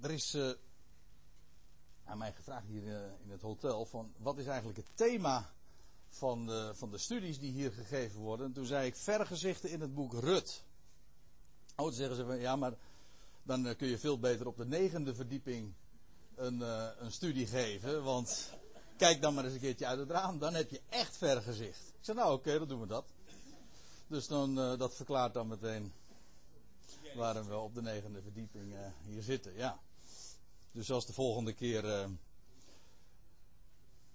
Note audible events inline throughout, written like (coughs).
er is uh, aan mij gevraagd hier uh, in het hotel van wat is eigenlijk het thema van de, van de studies die hier gegeven worden. En toen zei ik vergezichten in het boek Rut. Oh, dan zeggen ze van ja, maar dan uh, kun je veel beter op de negende verdieping een, een studie geven. Want kijk dan maar eens een keertje uit het raam, dan heb je echt vergezicht. Ik zei nou oké, dan doen we dat. Dus dan, dat verklaart dan meteen waarom we op de negende verdieping hier zitten, ja. Dus als de volgende keer, uh,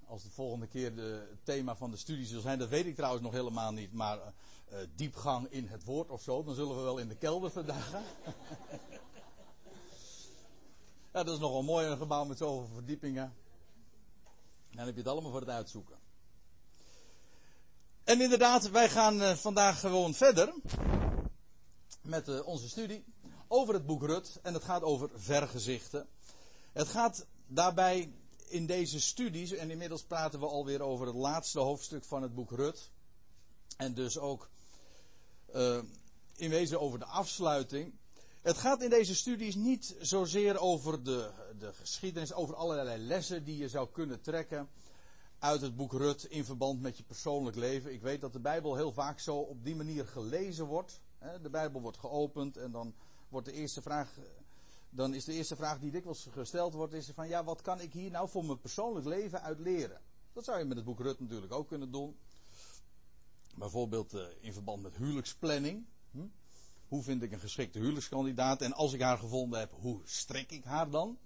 als de volgende keer het thema van de studie zal zijn, dat weet ik trouwens nog helemaal niet, maar uh, diepgang in het woord of zo, dan zullen we wel in de kelder vandaag. (laughs) ja, dat is nogal mooi, een gebouw met zoveel verdiepingen. Dan heb je het allemaal voor het uitzoeken. En inderdaad, wij gaan vandaag gewoon verder met onze studie over het boek Rut. En het gaat over vergezichten. Het gaat daarbij in deze studies, en inmiddels praten we alweer over het laatste hoofdstuk van het boek Rut. En dus ook uh, in wezen over de afsluiting. Het gaat in deze studies niet zozeer over de, de geschiedenis, over allerlei lessen die je zou kunnen trekken uit het boek Rut in verband met je persoonlijk leven. Ik weet dat de Bijbel heel vaak zo op die manier gelezen wordt. De Bijbel wordt geopend en dan wordt de eerste vraag. Dan is de eerste vraag die dikwijls gesteld wordt, is van ja, wat kan ik hier nou voor mijn persoonlijk leven uit leren? Dat zou je met het boek Rut natuurlijk ook kunnen doen. Bijvoorbeeld uh, in verband met huwelijksplanning. Hm? Hoe vind ik een geschikte huwelijkskandidaat? En als ik haar gevonden heb, hoe strik ik haar dan?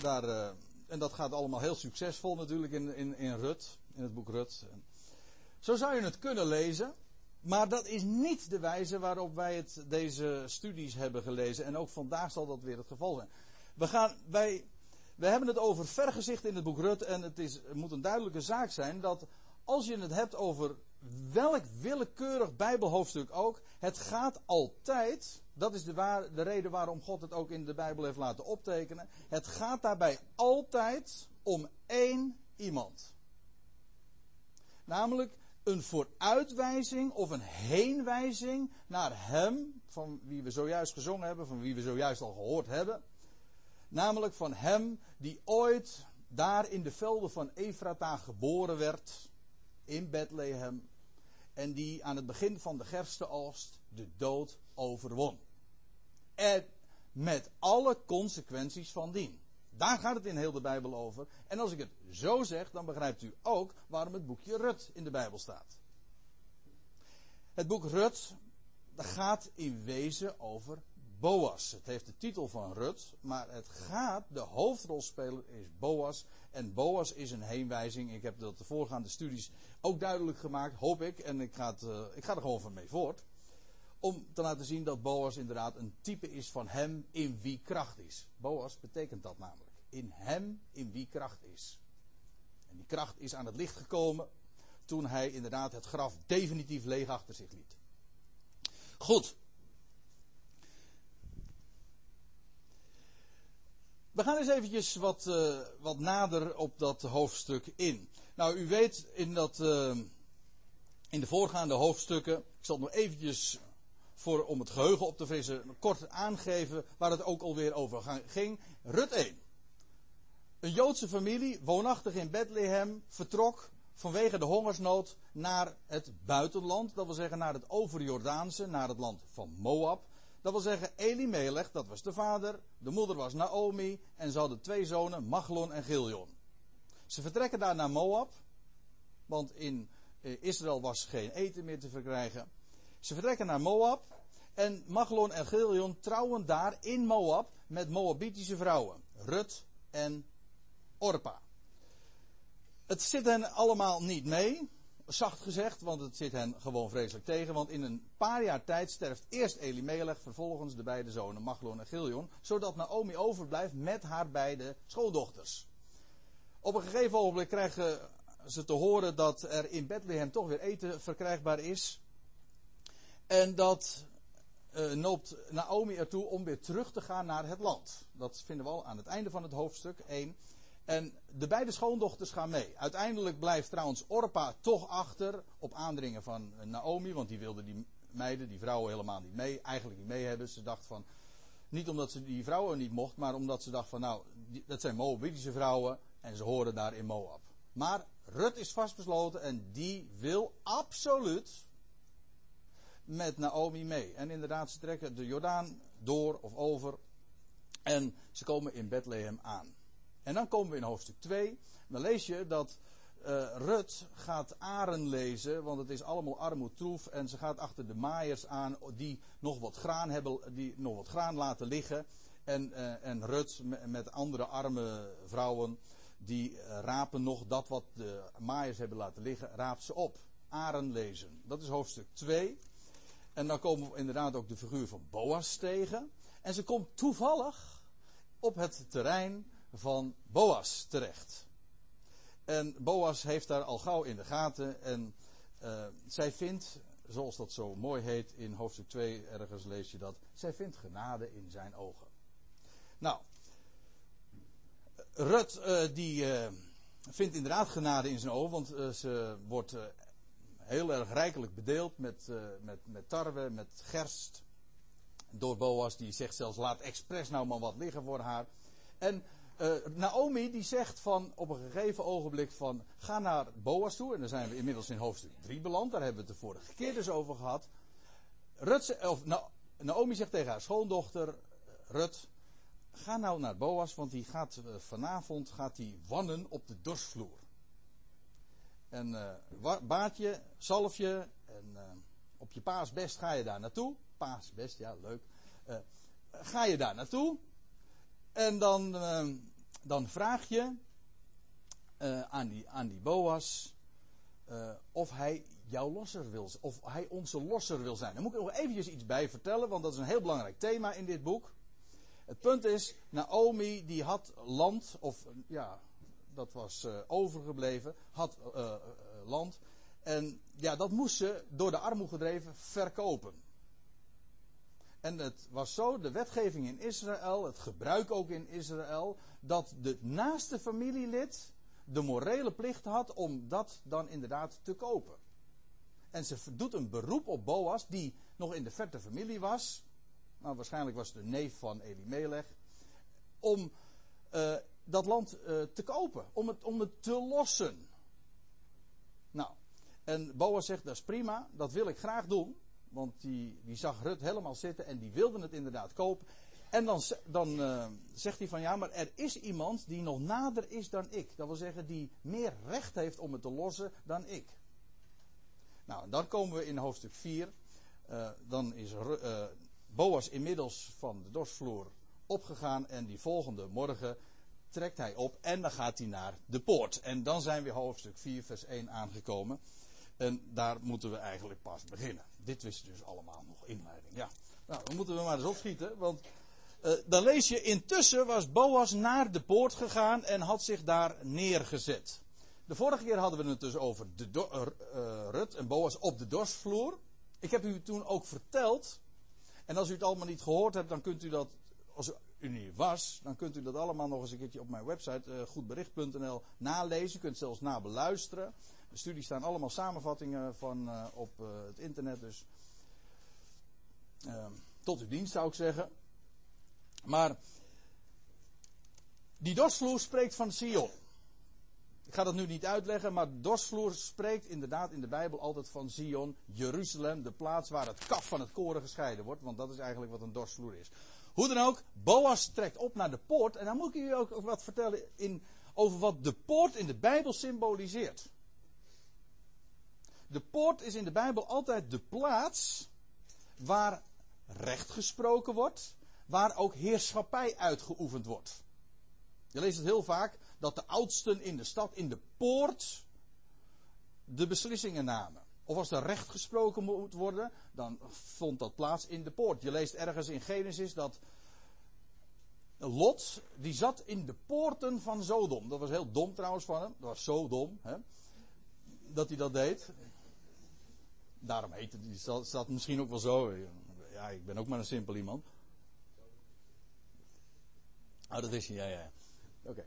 Daar, uh, en dat gaat allemaal heel succesvol natuurlijk in, in, in Rut, in het boek Rut. Zo zou je het kunnen lezen. Maar dat is niet de wijze waarop wij het, deze studies hebben gelezen. En ook vandaag zal dat weer het geval zijn. We, gaan, wij, we hebben het over vergezicht in het boek Rut. En het, is, moet een duidelijke zaak zijn dat als je het hebt over welk willekeurig Bijbelhoofdstuk ook. Het gaat altijd. Dat is de, waar, de reden waarom God het ook in de Bijbel heeft laten optekenen. Het gaat daarbij altijd om één iemand. Namelijk een vooruitwijzing of een heenwijzing naar Hem, van wie we zojuist gezongen hebben, van wie we zojuist al gehoord hebben. Namelijk van Hem die ooit daar in de velden van Efrata geboren werd, in Bethlehem, en die aan het begin van de gerstenoogst de dood overwon. En met alle consequenties van dien. Daar gaat het in heel de Bijbel over. En als ik het zo zeg, dan begrijpt u ook waarom het boekje Rut in de Bijbel staat. Het boek Rut gaat in wezen over Boas. Het heeft de titel van Rut, maar het gaat, de hoofdrolspeler is Boas. En Boas is een heenwijzing. Ik heb dat de voorgaande studies ook duidelijk gemaakt, hoop ik. En ik ga, het, uh, ik ga er gewoon van mee voort. Om te laten zien dat Boas inderdaad een type is van hem in wie kracht is. Boas betekent dat namelijk in hem in wie kracht is. En die kracht is aan het licht gekomen toen hij inderdaad het graf definitief leeg achter zich liet. Goed. We gaan eens eventjes wat, uh, wat nader op dat hoofdstuk in. Nou, u weet in, dat, uh, in de voorgaande hoofdstukken, ik zal het nog eventjes voor, om het geheugen op te frissen, kort aangeven waar het ook alweer over ging. Rut 1. Een Joodse familie, woonachtig in Bethlehem, vertrok vanwege de hongersnood naar het buitenland. Dat wil zeggen naar het overjordaanse, naar het land van Moab. Dat wil zeggen Elimelech, dat was de vader. De moeder was Naomi. En ze hadden twee zonen, Machlon en Giljon. Ze vertrekken daar naar Moab. Want in eh, Israël was geen eten meer te verkrijgen. Ze vertrekken naar Moab. En Machlon en Giljon trouwen daar in Moab met Moabitische vrouwen. Rut en Orpa. Het zit hen allemaal niet mee, zacht gezegd, want het zit hen gewoon vreselijk tegen. Want in een paar jaar tijd sterft eerst Elimelech, vervolgens de beide zonen Machlon en Giljon, zodat Naomi overblijft met haar beide schoondochters. Op een gegeven ogenblik krijgen ze te horen dat er in Bethlehem toch weer eten verkrijgbaar is. En dat uh, noopt Naomi ertoe om weer terug te gaan naar het land. Dat vinden we al aan het einde van het hoofdstuk 1. En de beide schoondochters gaan mee. Uiteindelijk blijft trouwens Orpa toch achter op aandringen van Naomi, want die wilde die meiden, die vrouwen helemaal niet mee, eigenlijk niet mee hebben. Ze dacht van, Niet omdat ze die vrouwen niet mocht, maar omdat ze dacht van nou, dat zijn Moabitische vrouwen en ze horen daar in Moab. Maar Rut is vastbesloten en die wil absoluut met Naomi mee. En inderdaad, ze trekken de Jordaan door of over en ze komen in Bethlehem aan. En dan komen we in hoofdstuk 2. Dan lees je dat uh, Rut gaat aren lezen, want het is allemaal armoedtroef. En ze gaat achter de maaiers aan die nog wat graan hebben, die nog wat graan laten liggen. En, uh, en Rut met andere arme vrouwen, die uh, rapen nog dat wat de maaiers hebben laten liggen, raapt ze op. Aren lezen. Dat is hoofdstuk 2. En dan komen we inderdaad ook de figuur van Boas tegen. En ze komt toevallig op het terrein van Boas terecht. En Boas heeft daar al gauw in de gaten. En uh, zij vindt, zoals dat zo mooi heet in hoofdstuk 2, ergens lees je dat. Zij vindt genade in zijn ogen. Nou, Rut, uh, die uh, vindt inderdaad genade in zijn ogen, want ze wordt heel erg rijkelijk bedeeld met, met, met tarwe, met gerst. Door Boas, die zegt zelfs: laat expres nou maar wat liggen voor haar. En uh, Naomi die zegt van op een gegeven ogenblik van ga naar Boas toe. En dan zijn we inmiddels in hoofdstuk 3 beland. Daar hebben we het de vorige keer dus over gehad. Rut, of, Na, Naomi zegt tegen haar schoondochter Rut. Ga nou naar Boas, want die gaat uh, vanavond gaat die wannen op de dorsvloer. En uh, baadje, zalfje en op je paasbest ga je daar naartoe. Paasbest, ja leuk. ga je daar naartoe. En dan, uh, dan vraag je uh, aan, die, aan die Boas uh, of hij jouw losser wil of hij onze losser wil zijn. Daar moet ik nog eventjes iets bij vertellen, want dat is een heel belangrijk thema in dit boek. Het punt is, Naomi die had land, of ja, dat was overgebleven, had land. En ja, dat moest ze door de armoede gedreven verkopen. En het was zo, de wetgeving in Israël, het gebruik ook in Israël, dat de naaste familielid de morele plicht had om dat dan inderdaad te kopen. En ze doet een beroep op Boas, die nog in de verte familie was. Nou, waarschijnlijk was het de neef van Elimelech. Om dat land uh, te kopen, om het, om het te lossen. Nou, en Boas zegt, dat is prima, dat wil ik graag doen. Want die, die zag Rut helemaal zitten en die wilde het inderdaad kopen. En dan, dan uh, zegt hij van ja, maar er is iemand die nog nader is dan ik. Dat wil zeggen, die meer recht heeft om het te lossen dan ik. Nou, en dan komen we in hoofdstuk 4. Uh, eh, dan is Boas inmiddels van de dorsvloer opgegaan en die volgende morgen trekt hij op en dan gaat hij naar de poort. En dan zijn we hoofdstuk 4, vers 1 aangekomen. En daar moeten we eigenlijk pas beginnen. Dit wist dus allemaal nog inleiding. Ja, nou, dan moeten we maar eens opschieten. Want uh, dan lees je, intussen was Boas naar de poort gegaan en had zich daar neergezet. De vorige keer hadden we het dus over de uh, Rut en Boas op de dorsvloer. Ik heb u toen ook verteld. En als u het allemaal niet gehoord hebt, dan kunt u dat, als niet was, dan kunt u dat allemaal nog eens een keertje op mijn website uh, goedbericht.nl nalezen. U kunt zelfs nabeluisteren. De studies staan allemaal samenvattingen van uh, op uh, het internet, dus uh, tot uw dienst zou ik zeggen. Maar die dorsvloer spreekt van Sion. Ik ga dat nu niet uitleggen, maar dorsvloer spreekt inderdaad in de Bijbel altijd van Sion, Jeruzalem, de plaats waar het kaf van het koren gescheiden wordt, want dat is eigenlijk wat een dorsvloer is. Hoe dan ook, Boas trekt op naar de poort en dan moet ik u ook wat vertellen in, over wat de poort in de Bijbel symboliseert. De poort is in de Bijbel altijd de plaats waar recht gesproken wordt, waar ook heerschappij uitgeoefend wordt. Je leest het heel vaak dat de oudsten in de stad in de poort de beslissingen namen. Of als er recht gesproken moet worden, dan vond dat plaats in de poort. Je leest ergens in Genesis dat Lot, die zat in de poorten van Sodom. Dat was heel dom trouwens van hem. Dat was zo dom, hè, dat hij dat deed. Daarom heet het, staat misschien ook wel zo. Ja, ik ben ook maar een simpel iemand. Oh, dat wist je, ja, ja. Oké. Okay.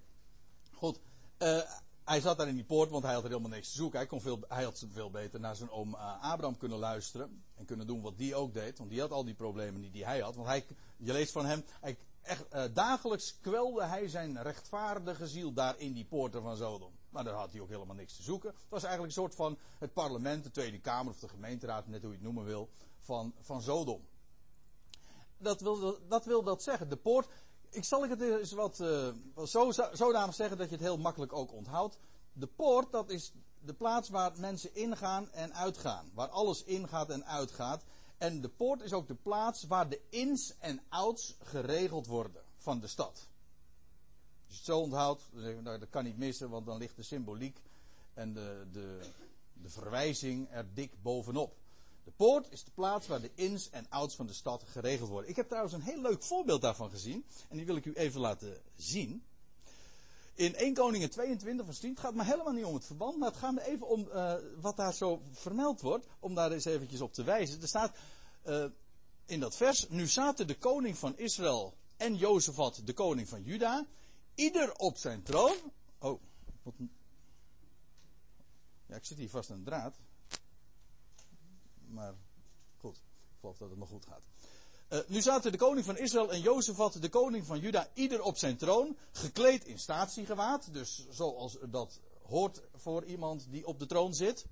Goed. Uh, hij zat daar in die poort, want hij had er helemaal niks te zoeken. Hij, kon veel, hij had veel beter naar zijn oom uh, Abraham kunnen luisteren. En kunnen doen wat die ook deed. Want die had al die problemen die hij had. Want hij, je leest van hem, hij, echt, uh, dagelijks kwelde hij zijn rechtvaardige ziel daar in die poorten van Sodom. Maar daar had hij ook helemaal niks te zoeken. Het was eigenlijk een soort van het parlement, de Tweede Kamer of de gemeenteraad, net hoe je het noemen wil, van, van Sodom. Dat wil, dat wil dat zeggen. De poort, ik zal het eens wat uh, zo, zodanig zeggen dat je het heel makkelijk ook onthoudt. De poort, dat is de plaats waar mensen ingaan en uitgaan. Waar alles ingaat en uitgaat. En de poort is ook de plaats waar de ins en outs geregeld worden van de stad. Als je het zo onthoudt, nou, dat kan niet missen, want dan ligt de symboliek en de, de, de verwijzing er dik bovenop. De poort is de plaats waar de ins en outs van de stad geregeld worden. Ik heb trouwens een heel leuk voorbeeld daarvan gezien. En die wil ik u even laten zien. In 1 Koningen 22 vers 10. Het gaat me helemaal niet om het verband. Maar het gaat me even om uh, wat daar zo vermeld wordt. Om daar eens eventjes op te wijzen. Er staat uh, in dat vers. Nu zaten de koning van Israël en Jozefat de koning van Juda. Ieder op zijn troon. Oh. Ja, ik zit hier vast aan een draad. Maar goed, ik geloof dat het nog goed gaat. Uh, nu zaten de koning van Israël en Jozefat, de koning van Juda, ieder op zijn troon, gekleed in statiegewaad. Dus zoals dat hoort voor iemand die op de troon zit.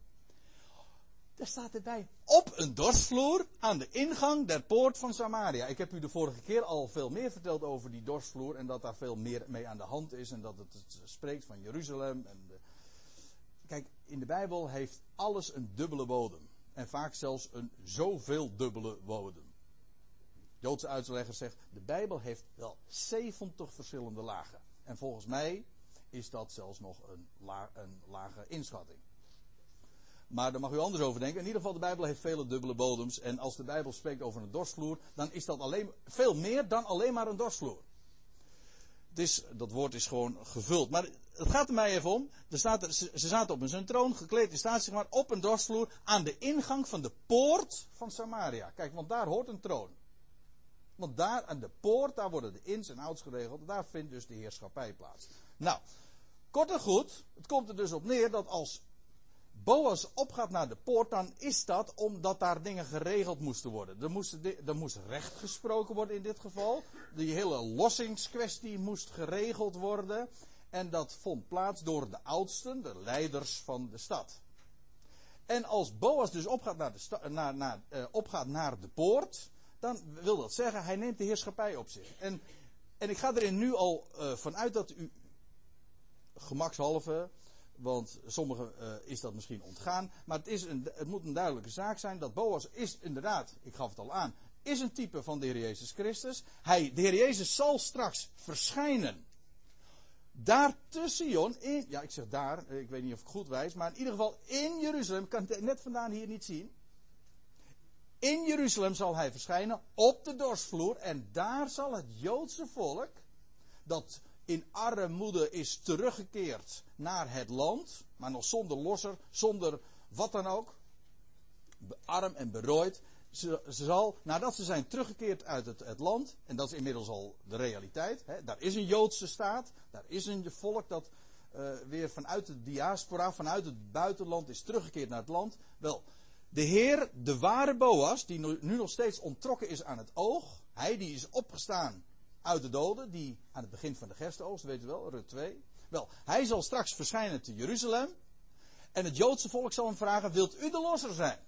Daar staat erbij, op een dorsvloer aan de ingang der poort van Samaria. Ik heb u de vorige keer al veel meer verteld over die dorsvloer en dat daar veel meer mee aan de hand is en dat het, het spreekt van Jeruzalem. En de... Kijk, in de Bijbel heeft alles een dubbele bodem. En vaak zelfs een zoveel dubbele bodem. Joodse uitlegger zegt, de Bijbel heeft wel 70 verschillende lagen. En volgens mij is dat zelfs nog een, een lage inschatting. Maar daar mag u anders over denken. In ieder geval, de Bijbel heeft vele dubbele bodems. En als de Bijbel spreekt over een dorsvloer, dan is dat alleen, veel meer dan alleen maar een dorsvloer. Het is, dat woord is gewoon gevuld. Maar het gaat er mij even om. Er staat, ze, zaten op een troon, gekleed in staat, maar op een dorsvloer, aan de ingang van de poort van Samaria. Kijk, want daar hoort een troon. Want daar aan de poort, daar worden de ins en outs geregeld. Daar vindt dus de heerschappij plaats. Nou, kort en goed, het komt er dus op neer dat als Boas opgaat naar de poort, dan is dat omdat daar dingen geregeld moesten worden. Er moest, er moest recht gesproken worden in dit geval. Die hele lossingskwestie moest geregeld worden. En dat vond plaats door de oudsten, de leiders van de stad. En als Boas dus opgaat naar de, naar, naar, uh, opgaat naar de poort, dan wil dat zeggen, hij neemt de heerschappij op zich. En, en ik ga erin nu al uh, vanuit dat u gemakshalve, want sommigen uh, is dat misschien ontgaan, maar het, is een, het moet een duidelijke zaak zijn dat Boas is inderdaad, ik gaf het al aan, is een type van de Heer Jezus Christus. Hij, de Heer Jezus zal straks verschijnen. Daar te Sion, in, ja ik zeg daar, ik weet niet of ik goed wijs, maar in ieder geval in Jeruzalem, kan het net vandaan hier niet zien. In Jeruzalem zal hij verschijnen op de dorsvloer en daar zal het Joodse volk, dat in armoede is teruggekeerd naar het land, maar nog zonder losser, zonder wat dan ook, arm en berooid, ze, zal, nadat ze zijn teruggekeerd uit het, het, land, en dat is inmiddels al de realiteit, hè, daar is een Joodse staat, daar is een volk dat uh, weer vanuit de diaspora, vanuit het buitenland is teruggekeerd naar het land. Wel, de Heer, de ware Boas, die nu, nog steeds ontrokken is aan het oog, hij die is opgestaan uit de doden, die aan het begin van de gerstenoogst, weet u wel, Rut 2. Wel, hij zal straks verschijnen te Jeruzalem. En het Joodse volk zal hem vragen, wilt u de losser zijn?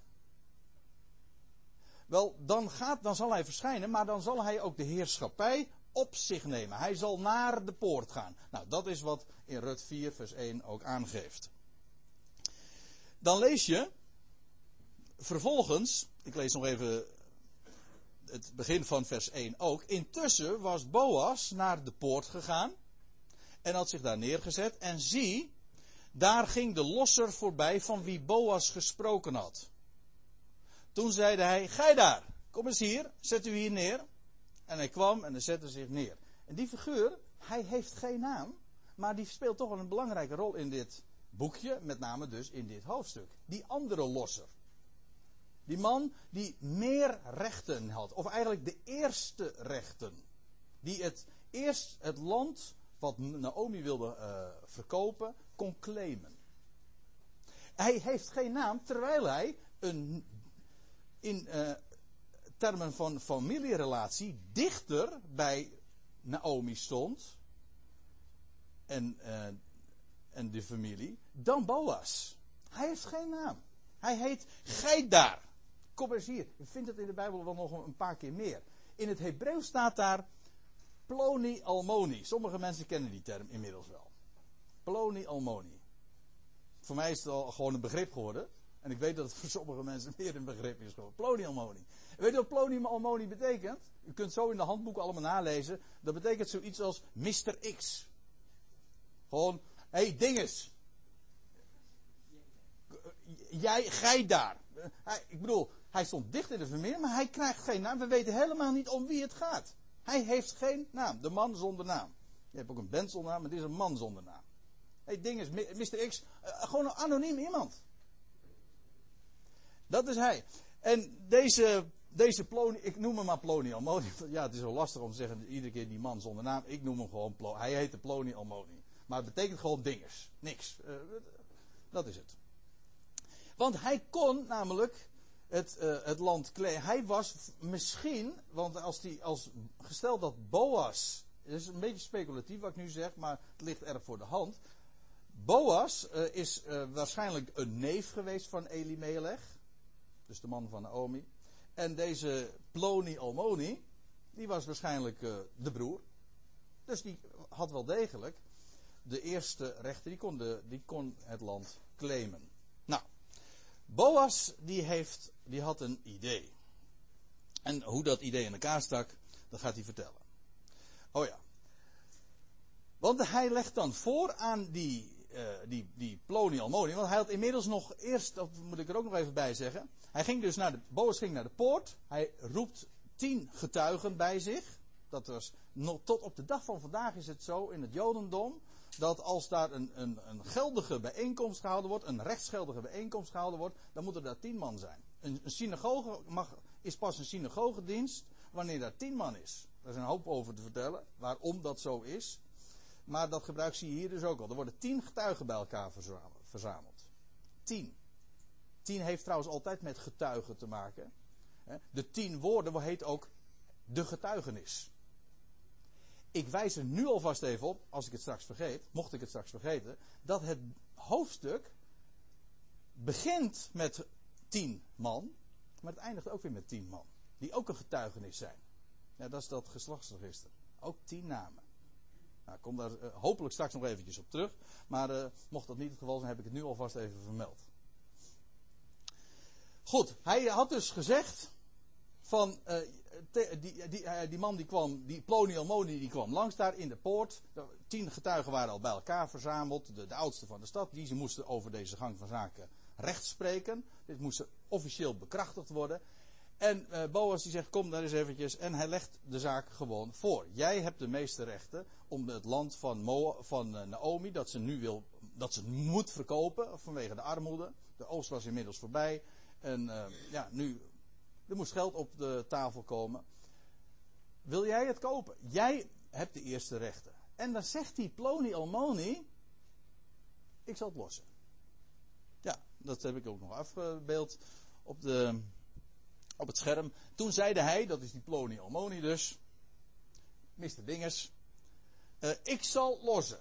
Wel, dan, gaat, dan zal hij verschijnen, maar dan zal hij ook de heerschappij op zich nemen. Hij zal naar de poort gaan. Nou, dat is wat in Rut 4, vers 1 ook aangeeft. Dan lees je, vervolgens, ik lees nog even het begin van vers 1 ook. Intussen was Boas naar de poort gegaan en had zich daar neergezet. En zie, daar ging de losser voorbij van wie Boas gesproken had. Toen zeide hij, gij daar, kom eens hier, zet u hier neer. En hij kwam en hij zette zich neer. En die figuur, hij heeft geen naam, maar die speelt toch wel een belangrijke rol in dit boekje, met name dus in dit hoofdstuk. Die andere losser. Die man die meer rechten had, of eigenlijk de eerste rechten. Die het eerst het land wat Naomi wilde uh, verkopen, kon claimen. Hij heeft geen naam, terwijl hij een, in uh, termen van familierelatie dichter bij Naomi stond. En, uh, en de familie, dan Boas. Hij heeft geen naam. Hij heet Geidar. Kom eens hier. Je vindt het in de Bijbel wel nog een paar keer meer. In het Hebreeuws staat daar Ploni Almoni. Sommige mensen kennen die term inmiddels wel. Ploni Almoni. Voor mij is het al gewoon een begrip geworden. En ik weet dat het voor sommige mensen (laughs) meer een begrip is geworden. Ploni Almoni. Weet je wat Ploni Almoni betekent? U kunt zo in de handboeken allemaal nalezen. Dat betekent zoiets als Mr. X. Gewoon, hé hey, dinges. Jij, gij daar. Ik bedoel, hij stond dicht in de vermeer, maar hij krijgt geen naam. We weten helemaal niet om wie het gaat. Hij heeft geen naam. De man zonder naam. Je hebt ook een band naam, maar dit is een man zonder naam. Hé, hey, ding is, Mr. X, uh, gewoon een anoniem iemand. Dat is hij. En deze, deze Ploni, ik noem hem maar Ploni Almoni. (laughs) Ja, het is wel lastig om te zeggen, iedere keer die man zonder naam. Ik noem hem gewoon Ploni. Hij heette Ploni Almoni. Maar het betekent gewoon dingers. Niks. Uh, dat is het. Want hij kon namelijk het, uh, het land claimen. Hij was misschien, want als die, als gesteld dat Boas, het is een beetje speculatief wat ik nu zeg, maar het ligt erg voor de hand. Boas uh, is waarschijnlijk een neef geweest van Elimelech, dus de man van Naomi. En deze Ploni Almoni, die was waarschijnlijk de broer. Dus die had wel degelijk de eerste rechter, die kon, de, die kon het land claimen. Nou, Boas die, heeft, die had een idee. En hoe dat idee in elkaar stak, dat gaat hij vertellen. Oh ja. Want hij legt dan voor aan die, uh, die, die. Want hij had inmiddels nog eerst, dat moet ik er ook nog even bij zeggen. Hij ging dus naar de, Boas ging naar de poort. Hij roept tien getuigen bij zich. Dat was, nog, tot op de dag van vandaag is het zo in het Jodendom dat als daar een, een, een geldige bijeenkomst gehouden wordt, een rechtsgeldige bijeenkomst gehouden wordt, dan moeten er daar tien man zijn. Een, een synagoge mag, is pas een synagogedienst wanneer daar tien man is. Daar is een hoop over te vertellen, waarom dat zo is. Maar dat gebruik zie je hier dus ook al. Er worden tien getuigen bij elkaar verzameld. Tien. Tien heeft trouwens altijd met getuigen te maken. De tien woorden heet ook de getuigenis. Ik wijs er nu alvast even op, als ik het straks vergeet, mocht ik het straks vergeten, dat het hoofdstuk begint met tien man, maar het eindigt ook weer met tien man. Die ook een getuigenis zijn. Ja, dat is dat geslachtsregister. Ook tien namen. Nou, ik kom daar uh, hopelijk straks nog eventjes op terug. Maar uh, mocht dat niet het geval zijn, heb ik het nu alvast even vermeld. Goed, hij had dus gezegd van uh, die, die, eh, die, man die kwam, die Ploniel Moni, die kwam langs daar in de poort. Tien getuigen waren al bij elkaar verzameld, de, de oudste van de stad. Die ze moesten over deze gang van zaken recht spreken. Dit moest officieel bekrachtigd worden. En uh, Boas die zegt, kom daar eens eventjes. En hij legt de zaak gewoon voor. Jij hebt de meeste rechten om het land van, van uh, Naomi, dat ze nu wil, dat ze moet verkopen vanwege de armoede. De oogst was inmiddels voorbij. En uh, ja, nu er moest geld op de tafel komen. Wil jij het kopen? Jij hebt de eerste rechten. En dan zegt die Ploni Almoni: Ik zal het lossen. Ja, dat heb ik ook nog afgebeeld op, de, op het scherm. Toen zeide hij, dat is die Almoni dus, Mr. Dingers, uh, ik zal lossen.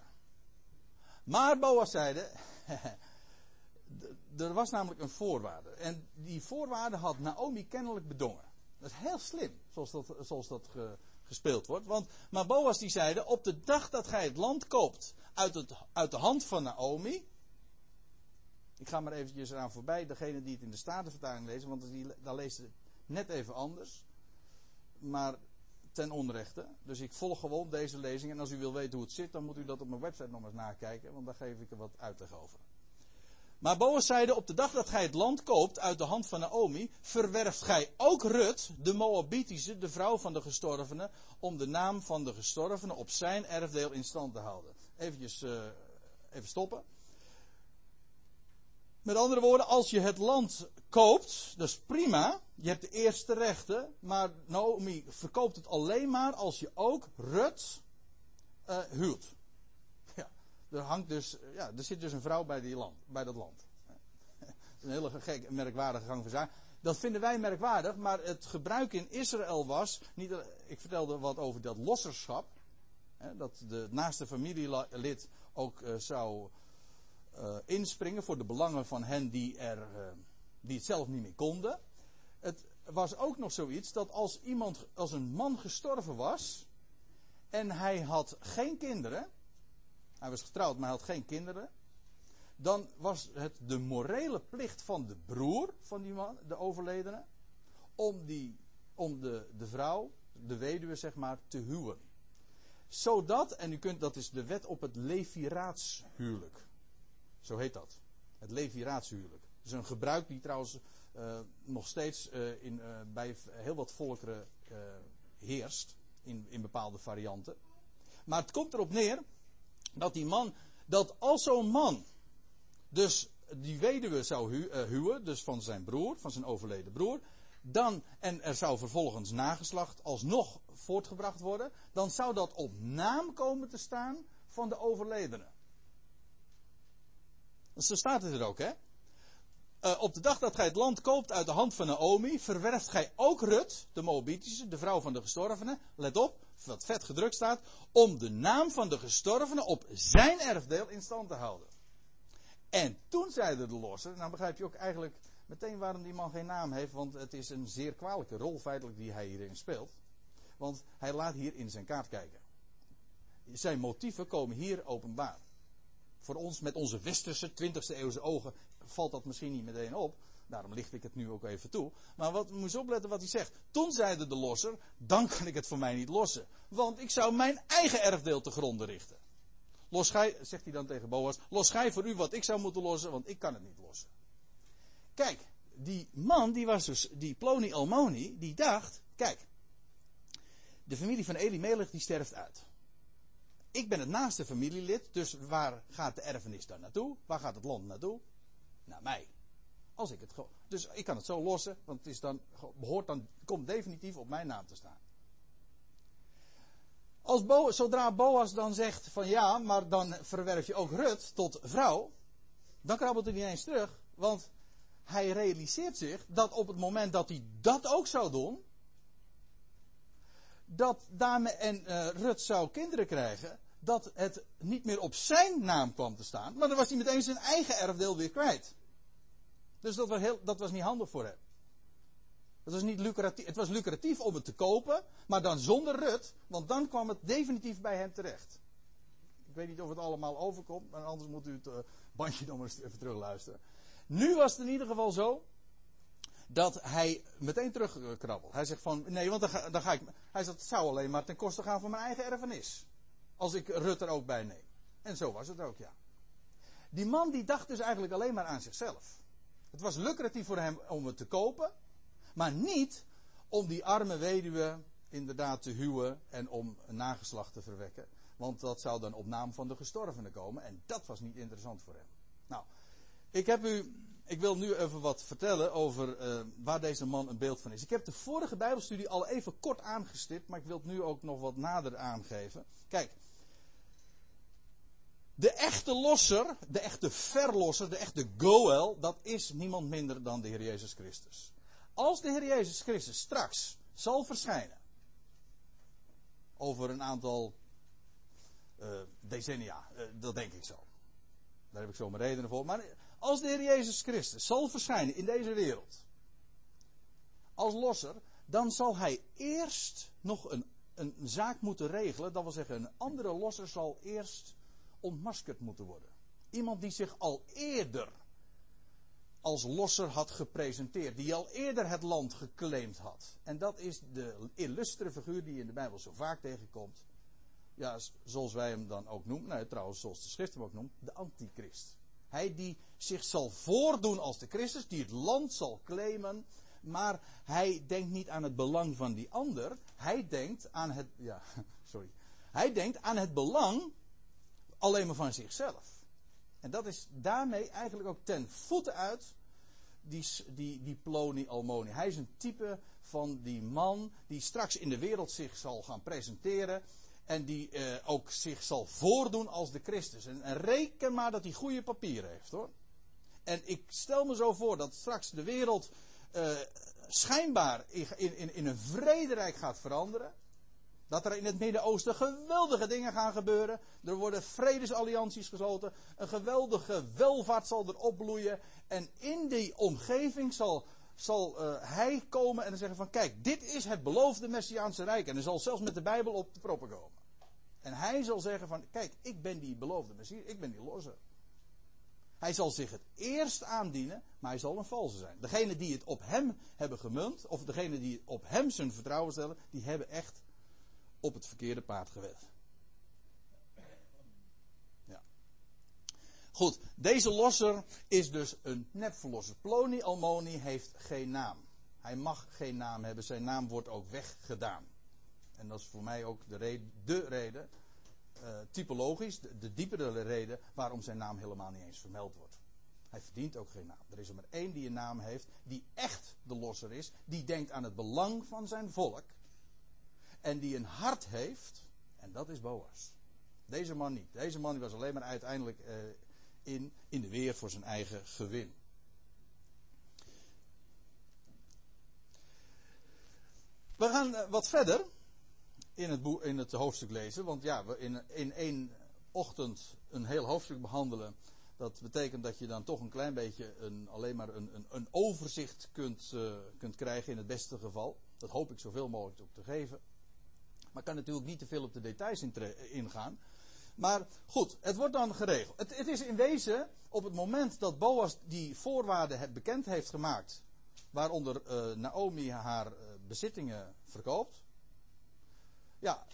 Maar Boas zeide, (laughs) er was namelijk een voorwaarde. En die voorwaarde had Naomi kennelijk bedongen. Dat is heel slim, zoals dat, zoals dat ge, gespeeld wordt. Want, maar Boas die zeide, op de dag dat gij het land koopt uit, het, uit de hand van Naomi. Ik ga maar eventjes eraan voorbij, degene die het in de Statenvertaling lezen, want daar leest het net even anders. Maar ten onrechte. Dus ik volg gewoon deze lezing. En als u wil weten hoe het zit, dan moet u dat op mijn website nog eens nakijken, want daar geef ik er wat uitleg over. Maar Boas zeide, op de dag dat gij het land koopt uit de hand van Naomi, verwerft gij ook Rut, de Moabitische, de vrouw van de gestorvene, om de naam van de gestorvene op zijn erfdeel in stand te houden. Eventjes, uh, even stoppen. Met andere woorden, als je het land koopt, dat is prima. Je hebt de eerste rechten, maar Naomi verkoopt het alleen maar als je ook Rut uh, huurt. (laughs) Er, hangt dus, ja, er zit dus een vrouw bij, die land, bij dat land. (laughs) een hele gek, merkwaardige gang van zaken. Dat vinden wij merkwaardig, maar het gebruik in Israël was. Niet, ik vertelde wat over dat losserschap. Hè, dat de naaste familielid ook zou uh, inspringen voor de belangen van hen die, er, uh, die het zelf niet meer konden. Het was ook nog zoiets dat als iemand, als een man gestorven was. en hij had geen kinderen. Hij was getrouwd, maar hij had geen kinderen dan was het de morele plicht van de broer van die man, de overledene, om, die, om de, de vrouw, de weduwe zeg maar, te huwen. Zodat, en u kunt, dat is de wet op het leviraatshuwelijk. Zo heet dat. Het leviraatshuwelijk. Dat is een gebruik die trouwens uh, nog steeds uh, in, uh, bij heel wat volkeren heerst. In, in bepaalde varianten. Maar het komt erop neer dat die man, dat als zo'n man dus die weduwe zou hu huwen, dus van zijn broer, van zijn overleden broer. Dan, en er zou vervolgens nageslacht alsnog voortgebracht worden. Dan zou dat op naam komen te staan van de overledene. Zo staat het er ook, hè? Uh, op de dag dat gij het land koopt uit de hand van Naomi, verwerft gij ook Rut, de Moabitische, de vrouw van de gestorvene. Let op, wat vet gedrukt staat. Om de naam van de gestorvene op zijn erfdeel in stand te houden. En toen zeiden de lossen, nou begrijp je ook eigenlijk meteen waarom die man geen naam heeft, want het is een zeer kwalijke rol feitelijk die hij hierin speelt. Want hij laat hier in zijn kaart kijken. Zijn motieven komen hier openbaar. Voor ons met onze westerse 20e eeuwse ogen valt dat misschien niet meteen op. Daarom licht ik het nu ook even toe. Maar wat, moet je opletten wat hij zegt. Toen zeide de losser, dan kan ik het voor mij niet lossen. Want ik zou mijn eigen erfdeel te gronden richten. Los gij, zegt hij dan tegen Boas, los gij voor u wat ik zou moeten lossen, want ik kan het niet lossen. Kijk, die man, die was dus, die Ploni Almoni, die dacht, kijk, de familie van Elimelech die sterft uit. Ik ben het naaste familielid, dus waar gaat de erfenis dan naartoe? Waar gaat het land naartoe? Naar mij. Als ik het dus ik kan het zo lossen, want het is dan, behoort dan, komt definitief op mijn naam te staan. Als Bo, zodra Boas dan zegt van ja, maar dan verwerf je ook Rut tot vrouw, dan krabbelt hij niet eens terug. Want hij realiseert zich dat op het moment dat hij dat ook zou doen, dat daarmee en uh, Rut zou kinderen krijgen, dat het niet meer op zijn naam kwam te staan, maar dan was hij meteen zijn eigen erfdeel weer kwijt. Dus dat was, heel, dat was niet handig voor hem. Het was, niet lucratief, het was lucratief om het te kopen, maar dan zonder Rut, want dan kwam het definitief bij hem terecht. Ik weet niet of het allemaal overkomt, maar anders moet u het uh, bandje nog eens even terugluisteren. Nu was het in ieder geval zo dat hij meteen terugkrabbelt. Hij zegt van, nee, want dan ga, dan ga ik... Hij zegt, het zou alleen maar ten koste gaan van mijn eigen erfenis. Als ik Rut er ook bij neem. En zo was het ook, ja. Die man die dacht dus eigenlijk alleen maar aan zichzelf. Het was lucratief voor hem om het te kopen. Maar niet om die arme weduwe inderdaad te huwen en om een nageslacht te verwekken. Want dat zou dan op naam van de gestorvene komen. En dat was niet interessant voor hem. Nou, ik heb u. Ik wil nu even wat vertellen over uh, waar deze man een beeld van is. Ik heb de vorige Bijbelstudie al even kort aangestipt, maar ik wil het nu ook nog wat nader aangeven. Kijk, de echte losser, de echte verlosser, de echte Goel, dat is niemand minder dan de Heer Jezus Christus. Als de Heer Jezus Christus straks zal verschijnen, over een aantal uh, decennia, uh, dat denk ik zo. Daar heb ik zo mijn redenen voor. Maar als de Heer Jezus Christus zal verschijnen in deze wereld, als losser, dan zal hij eerst nog een, een zaak moeten regelen. Dat wil zeggen, een andere losser zal eerst ontmaskerd moeten worden. Iemand die zich al eerder als losser had gepresenteerd. Die al eerder het land geclaimd had. En dat is de illustere figuur die je in de Bijbel zo vaak tegenkomt. Ja, zoals wij hem dan ook noemen. Nou, trouwens, zoals de schrift hem ook noemt. De antichrist. Hij die zich zal voordoen als de Christus. Die het land zal claimen. Maar hij denkt niet aan het belang van die ander. Hij denkt aan het, ja, (laughs) sorry. Hij denkt aan het belang alleen maar van zichzelf. En dat is daarmee eigenlijk ook ten voeten uit die, die, die Ploni Almoni. Hij is een type van die man die straks in de wereld zich zal gaan presenteren. En die eh, ook zich zal voordoen als de Christus. En, en reken maar dat hij goede papieren heeft hoor. En ik stel me zo voor dat straks de wereld uh, schijnbaar in, in, in een vrederijk gaat veranderen. Dat er in het Midden-Oosten geweldige dingen gaan gebeuren. Er worden vredesallianties gesloten. Een geweldige welvaart zal er opbloeien. En in die omgeving zal, zal uh, hij komen en zeggen van kijk, dit is het beloofde Messiaanse Rijk. En hij zal zelfs met de Bijbel op de proppen komen. En hij zal zeggen van kijk, ik ben die beloofde Messias, ik ben die losse. Hij zal zich het eerst aandienen, maar hij zal een valse zijn. Degene die het op hem hebben gemunt, of degene die op hem zijn vertrouwen stellen, die hebben echt op het verkeerde paard gewet. Ja. Goed, deze losser is dus een nepverlosser. Ploni Almoni heeft geen naam. Hij mag geen naam hebben, zijn naam wordt ook weggedaan. En dat is voor mij ook de reden, de reden uh, typologisch, de, de diepere reden waarom zijn naam helemaal niet eens vermeld wordt. Hij verdient ook geen naam. Er is er maar één die een naam heeft, die echt de losser is, die denkt aan het belang van zijn volk en die een hart heeft, en dat is Boas. Deze man niet. Deze man was alleen maar uiteindelijk uh, in, in de weer voor zijn eigen gewin. We gaan uh, wat verder in het, in het hoofdstuk lezen. Want ja, we in, in één ochtend een heel hoofdstuk behandelen. Dat betekent dat je dan toch een klein beetje een, alleen maar een, een, overzicht kunt, uh, kunt krijgen in het beste geval. Dat hoop ik zoveel mogelijk te geven. Maar kan natuurlijk niet te veel op de details ingaan. Maar goed, het wordt dan geregeld. Het, het, is in wezen op het moment dat Boas die voorwaarden bekend heeft gemaakt. Waaronder uh, Naomi haar uh, bezittingen verkoopt. Ja,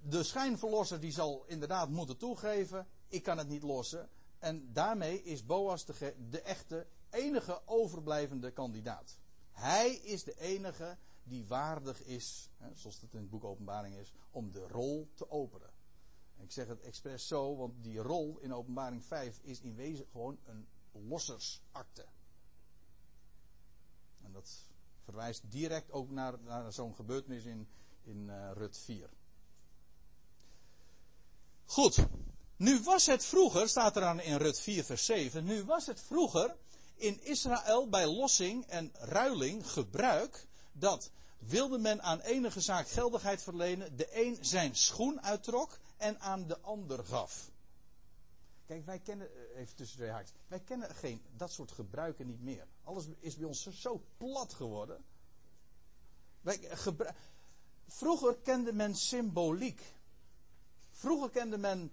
de schijnverlosser die zal inderdaad moeten toegeven. Ik kan het niet lossen. En daarmee is Boas de, de echte enige overblijvende kandidaat. Hij is de enige die waardig is, hè, zoals het in het boek Openbaring is, om de rol te openen. En ik zeg het expres zo, want die rol in Openbaring 5 is in wezen gewoon een lossersakte. En dat verwijst direct ook naar, naar zo'n gebeurtenis in, in uh, Rut 4. Goed. Nu was het vroeger, staat er aan in Rut 4 vers 7, nu was het vroeger in Israël bij lossing en ruiling gebruik dat wilde men aan enige zaak geldigheid verlenen, de een zijn schoen uittrok en aan de ander gaf. Kijk, wij kennen, eh, even tussen twee haakjes, wij kennen geen, dat soort gebruiken niet meer. Alles is bij ons zo plat geworden. Wij, gebru- Vroeger kende men symboliek. Vroeger kende men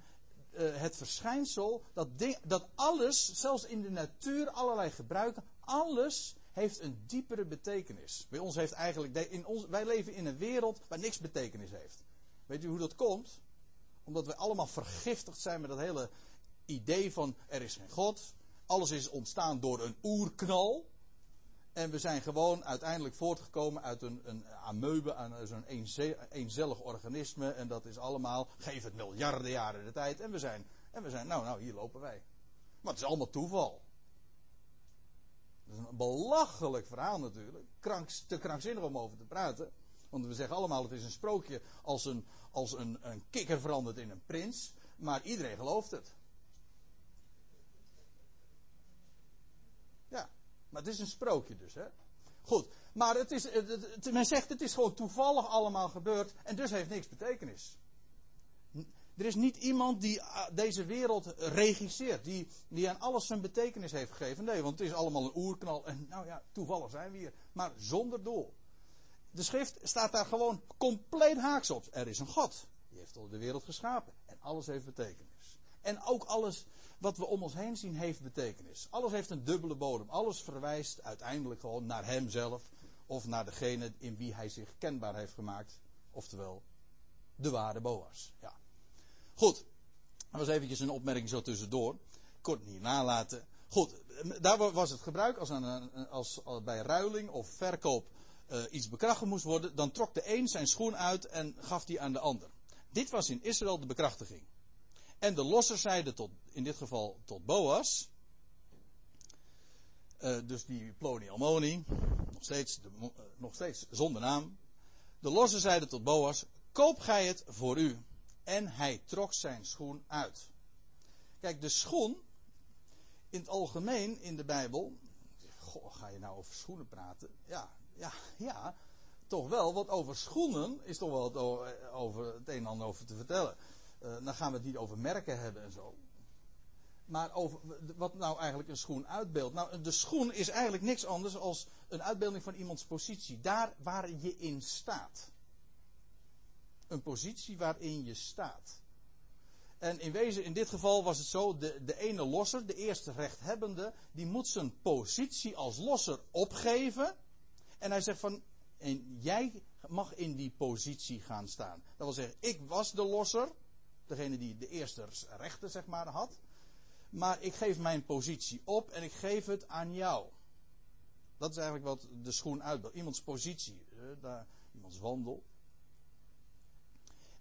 uh, het verschijnsel dat, dat alles, zelfs in de natuur, allerlei gebruiken, alles heeft een diepere betekenis. Bij ons heeft eigenlijk, in ons, wij leven in een wereld waar niks betekenis heeft. Weet u hoe dat komt? Omdat we allemaal vergiftigd zijn met dat hele idee van er is geen God. Alles is ontstaan door een oerknal. En we zijn gewoon uiteindelijk voortgekomen uit een, een amoebe, zo'n eenzellig organisme. En dat is allemaal, geef het miljarden jaren de tijd. En we zijn, en we zijn nou, nou, hier lopen wij. Maar het is allemaal toeval. Dat is een belachelijk verhaal natuurlijk. Te krankzinnig om over te praten. Want we zeggen allemaal, het is een sprookje als een, als een, een kikker verandert in een prins. Maar iedereen gelooft het. Ja, maar het is een sprookje dus, hè. Goed, maar het is, men zegt het is gewoon toevallig allemaal gebeurd en dus heeft niks betekenis. Er is niet iemand die ah, deze wereld regisseert, die, die aan alles zijn betekenis heeft gegeven. Nee, want het is allemaal een oerknal en nou ja, toevallig zijn we hier. Maar zonder doel. De schrift staat daar gewoon compleet haaks op. Er is een God. Die heeft de wereld geschapen. En alles heeft betekenis. En ook alles wat we om ons heen zien heeft betekenis. Alles heeft een dubbele bodem. Alles verwijst uiteindelijk gewoon naar hemzelf. Of naar degene in wie hij zich kenbaar heeft gemaakt. Oftewel, de ware Boas. Ja. Goed. Dat was eventjes een opmerking zo tussendoor. Kort niet nalaten. Goed, daar was het gebruik als, als bij ruiling of verkoop uh, iets bekrachtigd moest worden, dan trok de een zijn schoen uit en gaf die aan de ander. Dit was in Israël de bekrachtiging. En de losser zeiden tot, in dit geval tot Boas, uh, dus die Ploni Almoni, nog steeds, nog steeds zonder naam. De losser zeiden tot Boas, koop gij het voor u En hij trok zijn schoen uit. Kijk, de schoen, in het algemeen in de Bijbel. Goh, ga je nou over schoenen praten? Ja, ja, ja. Toch wel, want over schoenen is toch wel het, over, het een en ander over te vertellen. Uh, dan gaan we het niet over merken hebben en zo. Maar over wat nou eigenlijk een schoen uitbeeldt. Nou, de schoen is eigenlijk niks anders als een uitbeelding van iemands positie. Daar waar je in staat. Een positie waarin je staat. En in wezen, in dit geval was het zo, de, de ene losser, de eerste rechthebbende, die moet zijn positie als losser opgeven. En hij zegt van, en jij mag in die positie gaan staan. Dat wil zeggen, ik was de losser, degene die de eerste rechten zeg maar had. Maar ik geef mijn positie op en ik geef het aan jou. Dat is eigenlijk wat de schoen uitbeeldt. Iemands positie, daar, iemands wandel.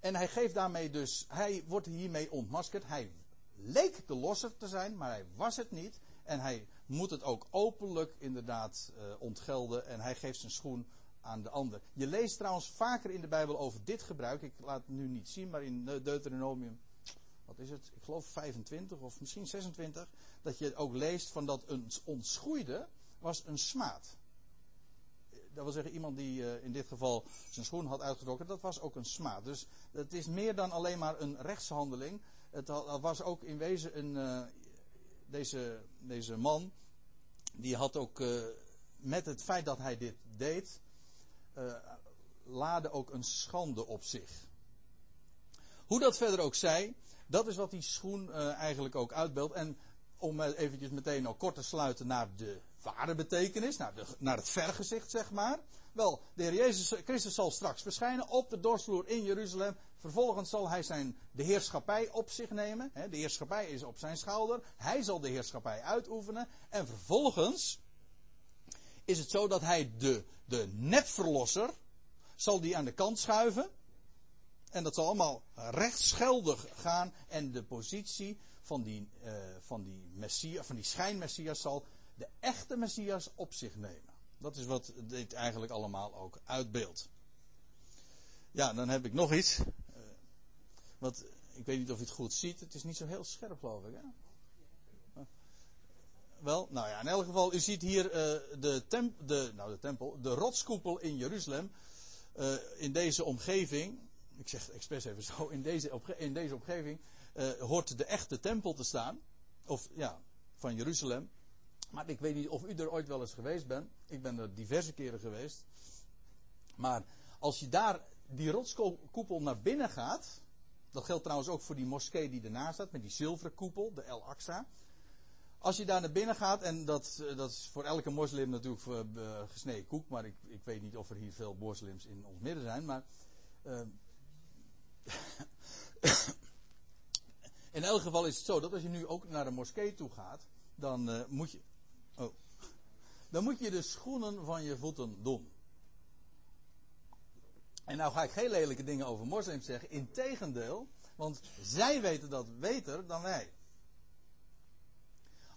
En hij geeft daarmee dus, hij wordt hiermee ontmaskerd. Hij leek de losser te zijn, maar hij was het niet. En hij moet het ook openlijk inderdaad uh, ontgelden. En hij geeft zijn schoen aan de ander. Je leest trouwens vaker in de Bijbel over dit gebruik. Ik laat het nu niet zien, maar in Deuteronomium, wat is het? Ik geloof 25 of misschien 26. Dat je ook leest van dat een ontschoeide was een smaad dat wil zeggen iemand die uh, in dit geval zijn schoen had uitgetrokken, dat was ook een smaad. Dus het is meer dan alleen maar een rechtshandeling. Het, was ook in wezen een, uh, deze, deze man, die had ook uh, met het feit dat hij dit deed, laadde ook een schande op zich. Hoe dat verder ook zij, dat is wat die schoen eigenlijk ook uitbeeldt. En om eventjes meteen ook kort te sluiten naar de ware betekenis, naar, de, naar het vergezicht zeg maar. Wel, de Heer Jezus Christus zal straks verschijnen op de dorsvloer in Jeruzalem. Vervolgens zal hij zijn, de heerschappij op zich nemen. de heerschappij is op zijn schouder. Hij zal de heerschappij uitoefenen. En vervolgens is het zo dat hij de, de netverlosser zal die aan de kant schuiven. En dat zal allemaal rechtsgeldig gaan. En de positie van die, uh, van die, messia, van die schijnmessias zal de echte Messias op zich nemen. Dat is wat dit eigenlijk allemaal ook uitbeeldt. Ja, dan heb ik nog iets. Uh, wat, ik weet niet of je het goed ziet. Het is niet zo heel scherp, geloof ik. Hè? Uh, wel, nou ja, in elk geval, u ziet hier uh, de, de, nou de tempel, de rotskoepel in Jeruzalem. in deze omgeving, ik zeg expres even zo, in deze, in deze omgeving hoort de echte tempel te staan. Of ja, van Jeruzalem. Maar ik weet niet of u er ooit wel eens geweest bent. Ik ben er diverse keren geweest. Maar als je daar die rotskoepel naar binnen gaat. Dat geldt trouwens ook voor die moskee die ernaast staat. Met die zilveren koepel, de El Aqsa. Als je daar naar binnen gaat, en dat, eh, dat is voor elke moslim natuurlijk uh, gesneden koek, maar ik, ik, weet niet of er hier veel moslims in ons midden zijn, maar. Uh, (coughs) in elk geval is het zo dat als je nu ook naar de moskee toe gaat, dan moet je. Oh. Dan moet je de schoenen van je voeten doen. En nou ga ik geen lelijke dingen over moslims zeggen. Integendeel, want zij weten dat beter dan wij.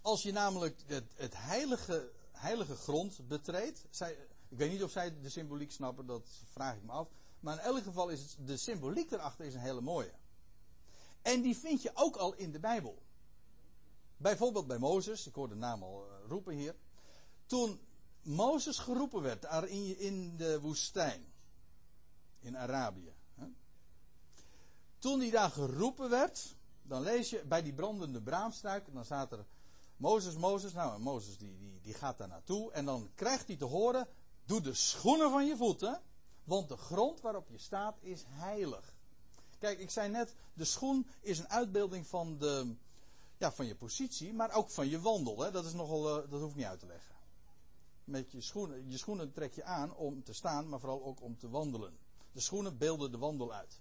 Als je namelijk het, het heilige, heilige grond betreedt. Zij, ik weet niet of zij de symboliek snappen, dat vraag ik me af. Maar in elk geval is de symboliek erachter is een hele mooie. En die vind je ook al in de Bijbel. Bijvoorbeeld bij Mozes, ik hoor de naam al eh, roepen hier. Toen Mozes geroepen werd daar in, de woestijn, in Arabië. Hè? Toen hij daar geroepen werd, dan lees je bij die brandende braamstruik, dan staat er Mozes, Mozes. Nou, Mozes die, die, die gaat daar naartoe en dan krijgt hij te horen, doe de schoenen van je voeten, want de grond waarop je staat is heilig. Kijk, ik zei net, de schoen is een uitbeelding van de, ja, van je positie, maar ook van je wandel. Dat, is nogal, uh, dat hoef ik niet uit te leggen. Met je schoenen, je schoenen trek je aan om te staan, maar vooral ook om te wandelen. De schoenen beelden de wandel uit.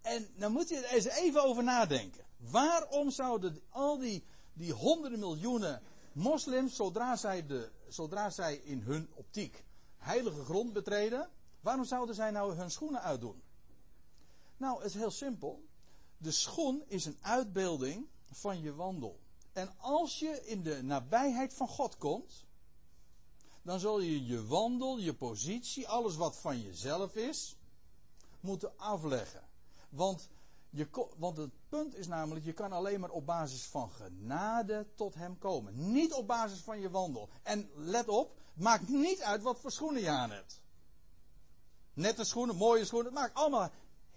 En dan moet je er eens even over nadenken. Waarom zouden al die, die honderden miljoenen moslims, zodra zij, de, zodra zij in hun optiek heilige grond betreden, waarom zouden zij nou hun schoenen uitdoen? Nou, het is heel simpel. De schoen is een uitbeelding van je wandel. En als je in de nabijheid van God komt, dan zul je je wandel, je positie, alles wat van jezelf is, moeten afleggen. Want Je, want het punt is namelijk, je kan alleen maar op basis van genade tot hem komen. Niet op basis van je wandel. En let op, maakt niet uit wat voor schoenen je aan hebt. Nette schoenen, mooie schoenen, het maakt allemaal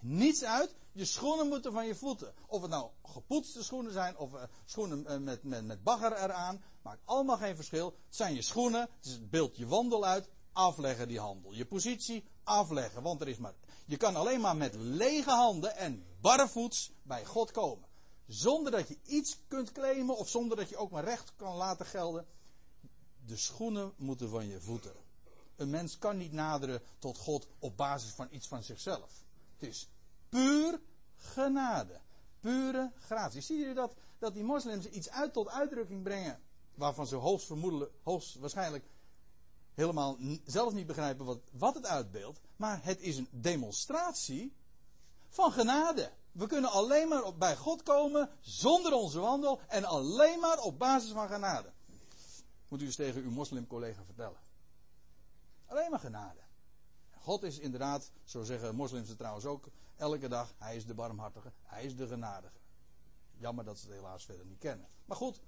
niets uit. Je schoenen moeten van je voeten. Of het nou gepoetste schoenen zijn of uh, schoenen uh, met, met, met bagger eraan. Maakt allemaal geen verschil. Het zijn je schoenen. Het, het beeld je wandel uit. Afleggen die handel. Je positie afleggen. Want er is maar. Je kan alleen maar met lege handen en barrevoets bij God komen. Zonder dat je iets kunt claimen of zonder dat je ook maar recht kan laten gelden. De schoenen moeten van je voeten. Een mens kan niet naderen tot God op basis van iets van zichzelf. Is puur genade. Pure gratie. Zie je dat, dat die moslims iets uit tot uitdrukking brengen. Waarvan ze hoogstvermoedelijk, hoogstwaarschijnlijk helemaal zelf niet begrijpen wat, wat het uitbeeldt. Maar het is een demonstratie van genade. We kunnen alleen maar bij God komen zonder onze wandel en alleen maar op basis van genade. Moet u eens tegen uw moslimcollega vertellen. Alleen maar genade. God is inderdaad, zo zeggen moslims het trouwens ook, elke dag, hij is de barmhartige, hij is de genadige. Jammer dat ze het helaas verder niet kennen. Maar goed,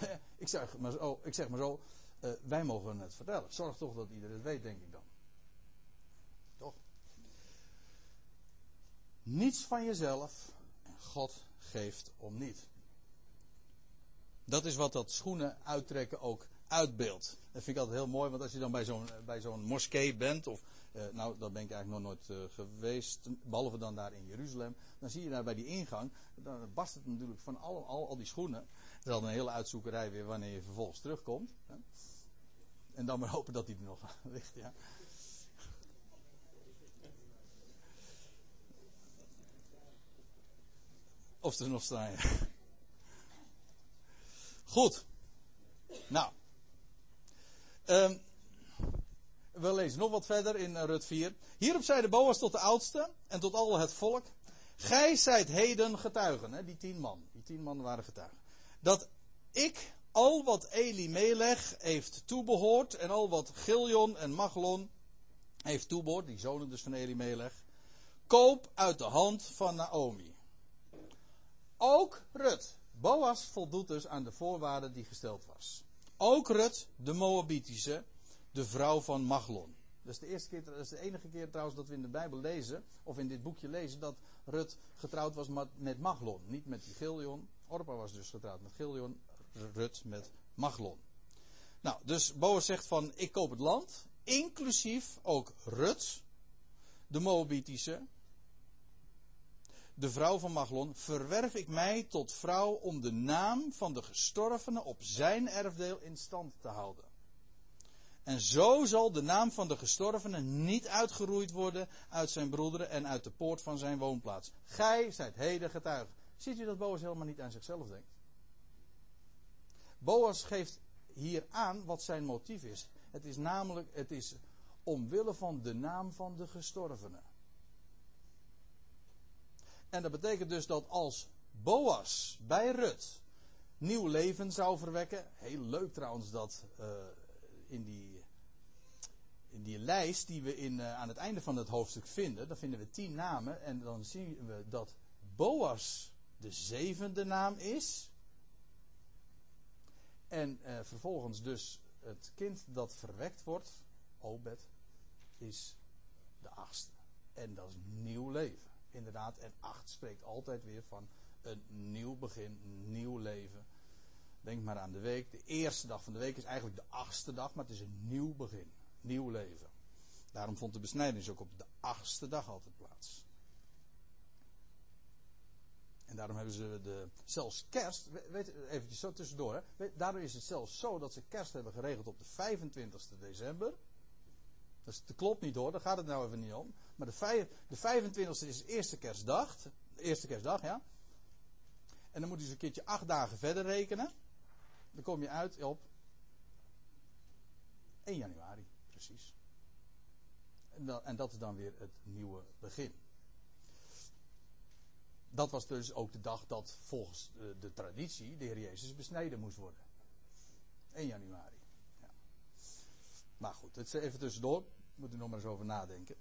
(laughs) ik zeg maar zo, ik zeg maar zo uh, wij mogen het vertellen. Zorg toch dat iedereen het weet, denk ik dan. Toch? Niets van jezelf God geeft om niet. Dat is wat dat schoenen uittrekken ook uitbeeldt. Dat vind ik altijd heel mooi, want als je dan bij zo'n, bij zo'n moskee bent, of uh, nou, daar ben ik eigenlijk nog nooit uh, geweest, behalve dan daar in Jeruzalem, dan zie je daar bij die ingang, dan barst het natuurlijk van al, al, al die schoenen. Dat is al een hele uitzoekerij weer wanneer je vervolgens terugkomt. Hè. En dan maar (laughs) hopen dat hij er nog (laughs) ligt, ja. Of ze er nog staan. Goed. Nou. Um, we lezen nog wat verder in Rut 4. Hierop zei de Boas tot de oudste en tot al het volk. Gij zijt heden getuigen, hè, die tien man. Die tien man waren getuigen. Dat ik al wat Elimelech heeft toebehoord en al wat Giljon en Maglon heeft toebehoord, die zonen dus van Elimelech, koop uit de hand van Naomi. Ook Rut. Boas voldoet dus aan de voorwaarden die gesteld was. Ook Rut, de Moabitische, de vrouw van Maglon. Dat is, de eerste keer, dat is de enige keer trouwens dat we in de Bijbel lezen, of in dit boekje lezen, dat Rut getrouwd was met Maglon. Niet met die Giljon. Orpa was dus getrouwd met Giljon, Rut met Maglon. Nou, dus Boas zegt van, ik koop het land, inclusief ook Rut, de Moabitische, de vrouw van Maglon, verwerf ik mij tot vrouw om de naam van de gestorvene op zijn erfdeel in stand te houden. En zo zal de naam van de gestorvene niet uitgeroeid worden uit zijn broederen en uit de poort van zijn woonplaats. Gij zijt heden getuige. Ziet u dat Boas helemaal niet aan zichzelf denkt? Boas geeft hier aan wat zijn motief is. Het is namelijk, het is omwille van de naam van de gestorvene. En dat betekent dus dat als Boas bij Rut nieuw leven zou verwekken. Heel leuk trouwens dat uh, in, die, in die lijst die we in, uh, aan het einde van het hoofdstuk vinden. Dan vinden we tien namen. En dan zien we dat Boas de zevende naam is. En uh, vervolgens dus het kind dat verwekt wordt, Obed, is de achtste. En dat is nieuw leven. Inderdaad, en acht spreekt altijd weer van een nieuw begin, een nieuw leven. Denk maar aan de week. De eerste dag van de week is eigenlijk de achtste dag, maar het is een nieuw begin. Nieuw leven. Daarom vond de besnijdenis ook op de achtste dag altijd plaats. En daarom hebben ze de, zelfs kerst, weet, eventjes zo tussendoor, hè, daarom is het zelfs zo dat ze kerst hebben geregeld op de 25 december. Dus dat klopt niet hoor, daar gaat het nou even niet om. Maar de, de 25 is eerste kerstdag, de eerste kerstdag ja. En dan moet je eens een keertje acht dagen verder rekenen. Dan kom je uit op 1 januari, precies. En, dat, en dat is dan weer het nieuwe begin dat was dus ook de dag dat volgens de, de, traditie de Heer Jezus besneden moest worden. 1 januari. Maar goed, het is even tussendoor. Moet u nog maar eens over nadenken.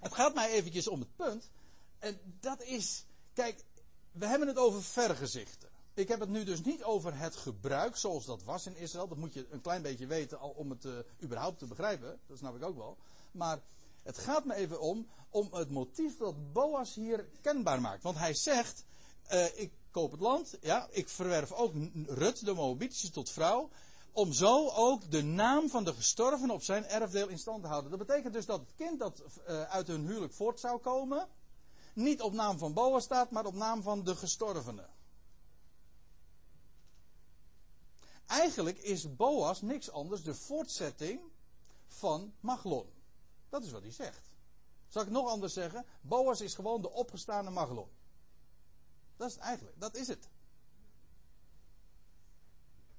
Het gaat mij eventjes om het punt. En dat is, Kijk, we hebben het over vergezichten. Ik heb het nu dus niet over het gebruik zoals dat was in Israël. Dat moet je een klein beetje weten al om het uh, überhaupt te begrijpen. Dat snap ik ook wel. Maar het gaat me even om, om het motief dat Boas hier kenbaar maakt. Want hij zegt, uh, ik koop het land, ja, ik verwerf ook Rut, de Moabitische, tot vrouw. Om zo ook de naam van de gestorven op zijn erfdeel in stand te houden. Dat betekent dus dat het kind dat uh, uit hun huwelijk voort zou komen, niet op naam van Boas staat, maar op naam van de gestorvene. Eigenlijk is Boas niks anders de voortzetting van Maglon. Dat is wat hij zegt. Zal ik nog anders zeggen? Boas is gewoon de opgestane Maglon. Dat is eigenlijk, dat is het.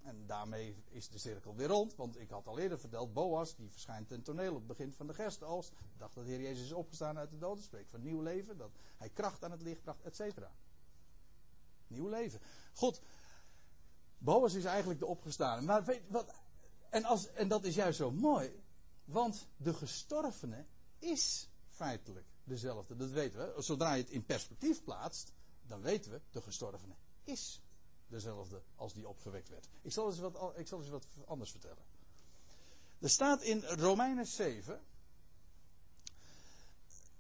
En daarmee is de cirkel weer rond, want ik had al eerder verteld, Boas, die verschijnt ten toneel op het begin van de gerstoogst. Ik dacht dat de Heer Jezus is opgestaan uit de doden, spreekt van nieuw leven, dat hij kracht aan het licht bracht, et cetera. Nieuw leven. God, Boas is eigenlijk de opgestane. Maar weet wat, en, als, en dat is juist zo mooi, want de gestorvene is feitelijk dezelfde. Dat weten we. Zodra je het in perspectief plaatst, dan weten we, de gestorvene is dezelfde als die opgewekt werd. Ik zal eens wat, ik zal eens wat anders vertellen. Er staat in Romeinen 7.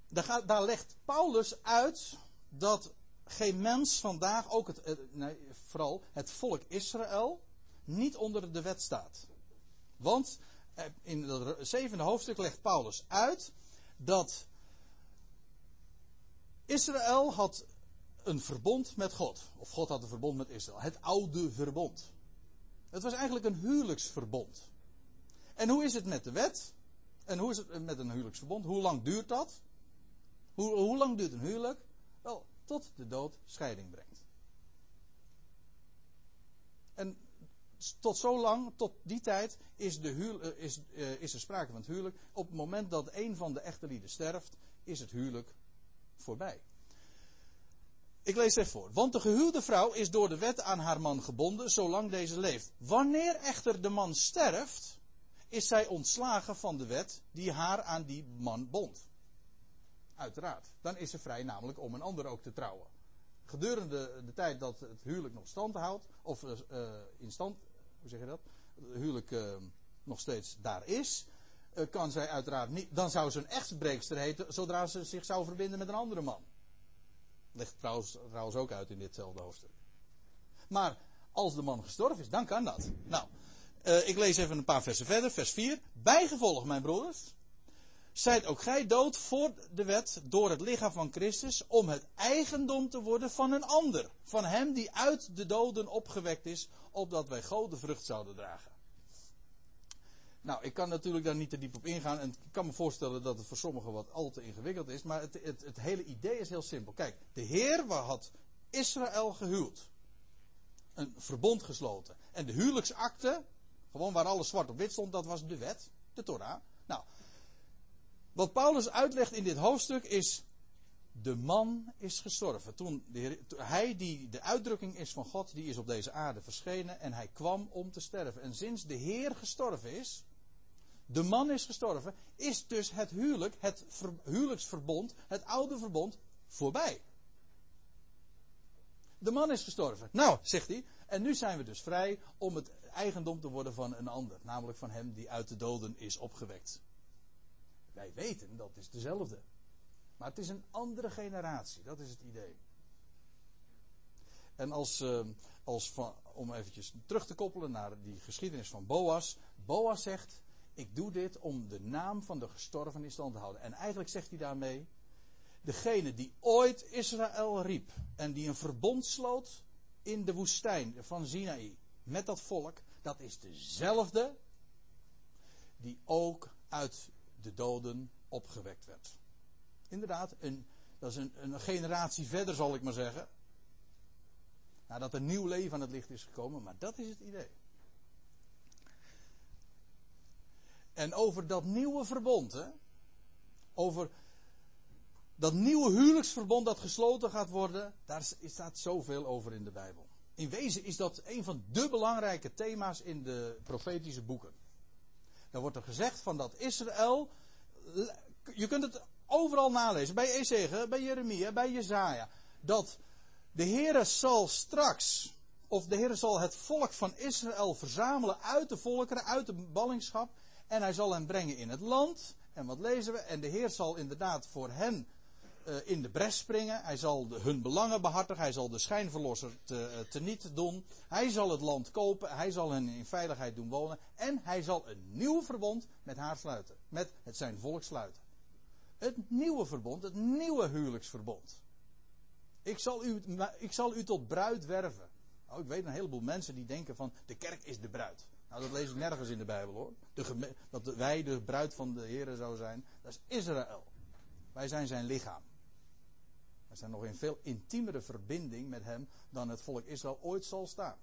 Daar, gaat, daar legt Paulus uit dat geen mens vandaag, ook het, nee, vooral het volk Israël, niet onder de wet staat. Want eh, in het zevende hoofdstuk legt Paulus uit dat Israël had een verbond met God. Of God had een verbond met Israël. Het oude verbond. Het was eigenlijk een huwelijksverbond. En hoe is het met de wet? En hoe is het met een huwelijksverbond? Hoe lang duurt dat? Hoe, hoe lang duurt een huwelijk? Wel, tot de dood scheiding brengt. En tot zo lang, tot die tijd, is, de eh, is, uh, is er sprake van het huwelijk. Op het moment dat een van de echte lieden sterft, is het huwelijk voorbij. Ik lees even voor. Want de gehuwde vrouw is door de wet aan haar man gebonden zolang deze leeft. Wanneer echter de man sterft, is zij ontslagen van de wet die haar aan die man bond. Uiteraard. Dan is ze vrij namelijk om een ander ook te trouwen. Gedurende de tijd dat het huwelijk nog stand houdt, of uh, in stand, hoe zeg je dat? Het huwelijk uh, nog steeds daar is, kan zij uiteraard niet, dan zou ze een echtbreekster heten zodra ze zich zou verbinden met een andere man. Legt trouwens, ook uit in ditzelfde hoofdstuk. Maar als de man gestorven is, dan kan dat. Nou, uh, ik lees even een paar versen verder. Vers 4. Bijgevolg, mijn broeders. Zijt ook gij dood voor de wet door het lichaam van Christus om het eigendom te worden van een ander. Van hem die uit de doden opgewekt is, opdat wij God vrucht zouden dragen. Nou, ik kan natuurlijk daar niet te diep op ingaan. En ik kan me voorstellen dat het voor sommigen wat al te ingewikkeld is. Maar het, het, het hele idee is heel simpel. Kijk, de Heer had Israël gehuwd. Een verbond gesloten. En de huwelijksakte, gewoon waar alles zwart op wit stond, dat was de wet, de Torah. Nou, wat Paulus uitlegt in dit hoofdstuk is. De man is gestorven. Toen, de Heer, hij die de uitdrukking is van God, die is op deze aarde verschenen en hij kwam om te sterven. En sinds de Heer gestorven is, de man is gestorven, is dus het huwelijk, het huwelijksverbond, het oude verbond, voorbij. De man is gestorven. Nou, zegt hij, en nu zijn we dus vrij om het eigendom te worden van een ander, namelijk van hem die uit de doden is opgewekt. Wij weten dat is dezelfde. Maar het is een andere generatie, dat is het idee. En als, uh, als om eventjes terug te koppelen naar die geschiedenis van Boas. Boas zegt, ik doe dit om de naam van de gestorven in stand te houden. En eigenlijk zegt hij daarmee, degene die ooit Israël riep en die een verbond sloot in de woestijn van Sinaï met dat volk, dat is dezelfde die ook uit de doden opgewekt werd. Inderdaad, een, dat is een, een generatie verder zal ik maar zeggen. Nadat een nieuw leven aan het licht is gekomen, maar dat is het idee. En over dat nieuwe verbond, hè, over dat nieuwe huwelijksverbond dat gesloten gaat worden, daar staat zoveel over in de Bijbel. In wezen is dat een van de belangrijke thema's in de profetische boeken. Dan wordt er gezegd van dat Israël, je kunt het overal nalezen, bij Ezege, bij Jeremia, bij Jezaja. dat de Heere zal straks, of de Heere zal het volk van Israël verzamelen uit de volkeren, uit de ballingschap, en hij zal hen brengen in het land. En wat lezen we? En de Heer zal inderdaad voor hen uh, in de bres springen. Hij zal hun belangen behartigen. Hij zal de schijnverlosser te, uh, teniet doen. Hij zal het land kopen. Hij zal hen in veiligheid doen wonen. En hij zal een nieuw verbond met haar sluiten. Met het zijn volk sluiten. Het nieuwe verbond, het nieuwe huwelijksverbond. Ik zal u, ik zal u tot bruid werven. Nou, ik weet een heleboel mensen die denken van de kerk is de bruid. Nou, dat lees ik nergens in de Bijbel hoor. De dat wij de bruid van de Heer zou zijn. Dat is Israël. Wij zijn zijn lichaam. Wij zijn nog in veel intiemere verbinding met hem dan het volk Israël ooit zal staan.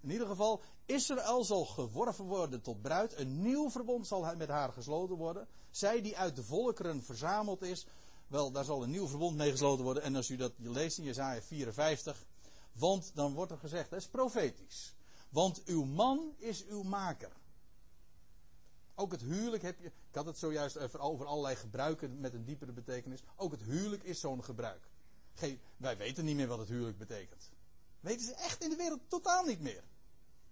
In ieder geval, Israël zal geworven worden tot bruid. Een nieuw verbond zal met haar gesloten worden. Zij die uit de volkeren verzameld is, wel, daar zal een nieuw verbond mee gesloten worden. En als u dat leest in Jezaja 54, want dan wordt er gezegd, dat is profetisch. Want uw man is uw maker. Ook het huwelijk heb je. Ik had het zojuist over, allerlei gebruiken met een diepere betekenis. Ook het huwelijk is zo'n gebruik. Geen, wij weten niet meer wat het huwelijk betekent. Weten ze echt in de wereld totaal niet meer.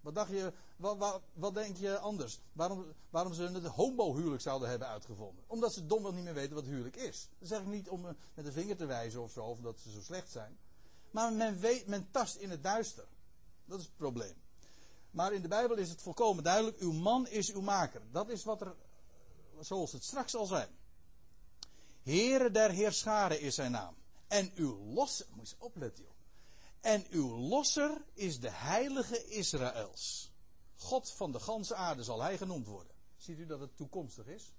Wat dacht je, wat, wat, denk je anders? Waarom, waarom ze het homo-huwelijk zouden hebben uitgevonden? Omdat ze domweg niet meer weten wat huwelijk is. Dat zeg ik niet om met de vinger te wijzen of zo, of dat ze zo slecht zijn. Maar men weet, men tast in het duister. Dat is het probleem. Maar in de Bijbel is het volkomen duidelijk: uw man is uw maker. Dat is wat er, zoals het straks zal zijn. Heere der Heerscharen is zijn naam. En uw losser, moet je opletten joh. En uw losser is de heilige Israëls. God van de ganse aarde zal hij genoemd worden. Ziet u dat het toekomstig is?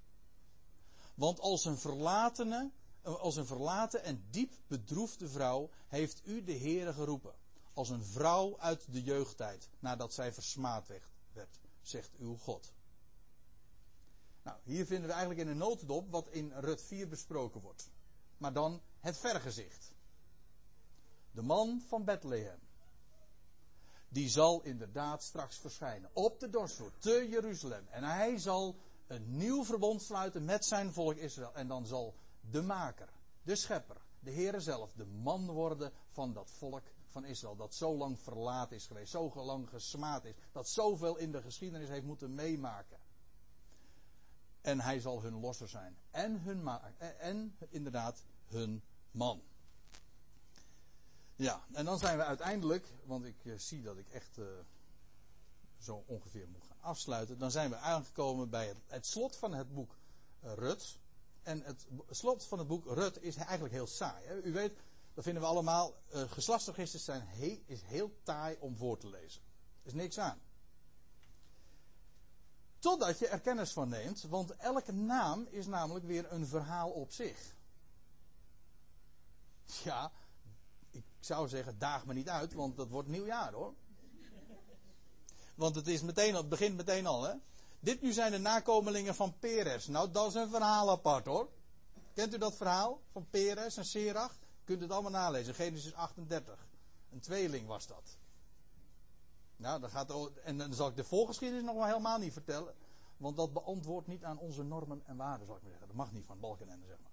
Want als een verlatene, als een verlaten en diep bedroefde vrouw heeft u de Heere geroepen als een vrouw uit de jeugdtijd, nadat zij versmaad werd, zegt uw God. Nou, hier vinden we eigenlijk in een notendop wat in Rut 4 besproken wordt. Maar dan het vergezicht. De man van Bethlehem. Die zal inderdaad straks verschijnen. Op de dorsvloer, te Jeruzalem. En hij zal een nieuw verbond sluiten met zijn volk Israël. En dan zal de maker, de schepper, de Heere zelf, de man worden van dat volk van Israël. Dat zo lang verlaten is geweest, zo lang gesmaad is. Dat zoveel in de geschiedenis heeft moeten meemaken. En hij zal hun losser zijn. En, hun en inderdaad hun man. Ja, en dan zijn we uiteindelijk, want ik uh, zie dat ik echt uh, zo ongeveer moet gaan afsluiten. Dan zijn we aangekomen bij het, slot van het boek uh, Rut. En het slot van het boek Rut is eigenlijk heel saai. Hè? U weet, dat vinden we allemaal. Uh, geslachtsregisters zijn is heel taai om voor te lezen. Er is niks aan. Totdat je er kennis van neemt, want elke naam is namelijk weer een verhaal op zich. Ja, ik zou zeggen, daag me niet uit, want dat wordt nieuwjaar hoor. Want het, is meteen, het begint meteen al, hè. Dit nu zijn de nakomelingen van Peres. Nou, dat is een verhaal apart hoor. Kent u dat verhaal van Peres en Serach? Kunt het allemaal nalezen. Genesis 38. Een tweeling was dat. Nou, dan gaat, en dan zal ik de voorgeschiedenis nog maar helemaal niet vertellen. Want dat beantwoordt niet aan onze normen en waarden, zal ik maar zeggen. Dat mag niet van Balkenende, zeg maar.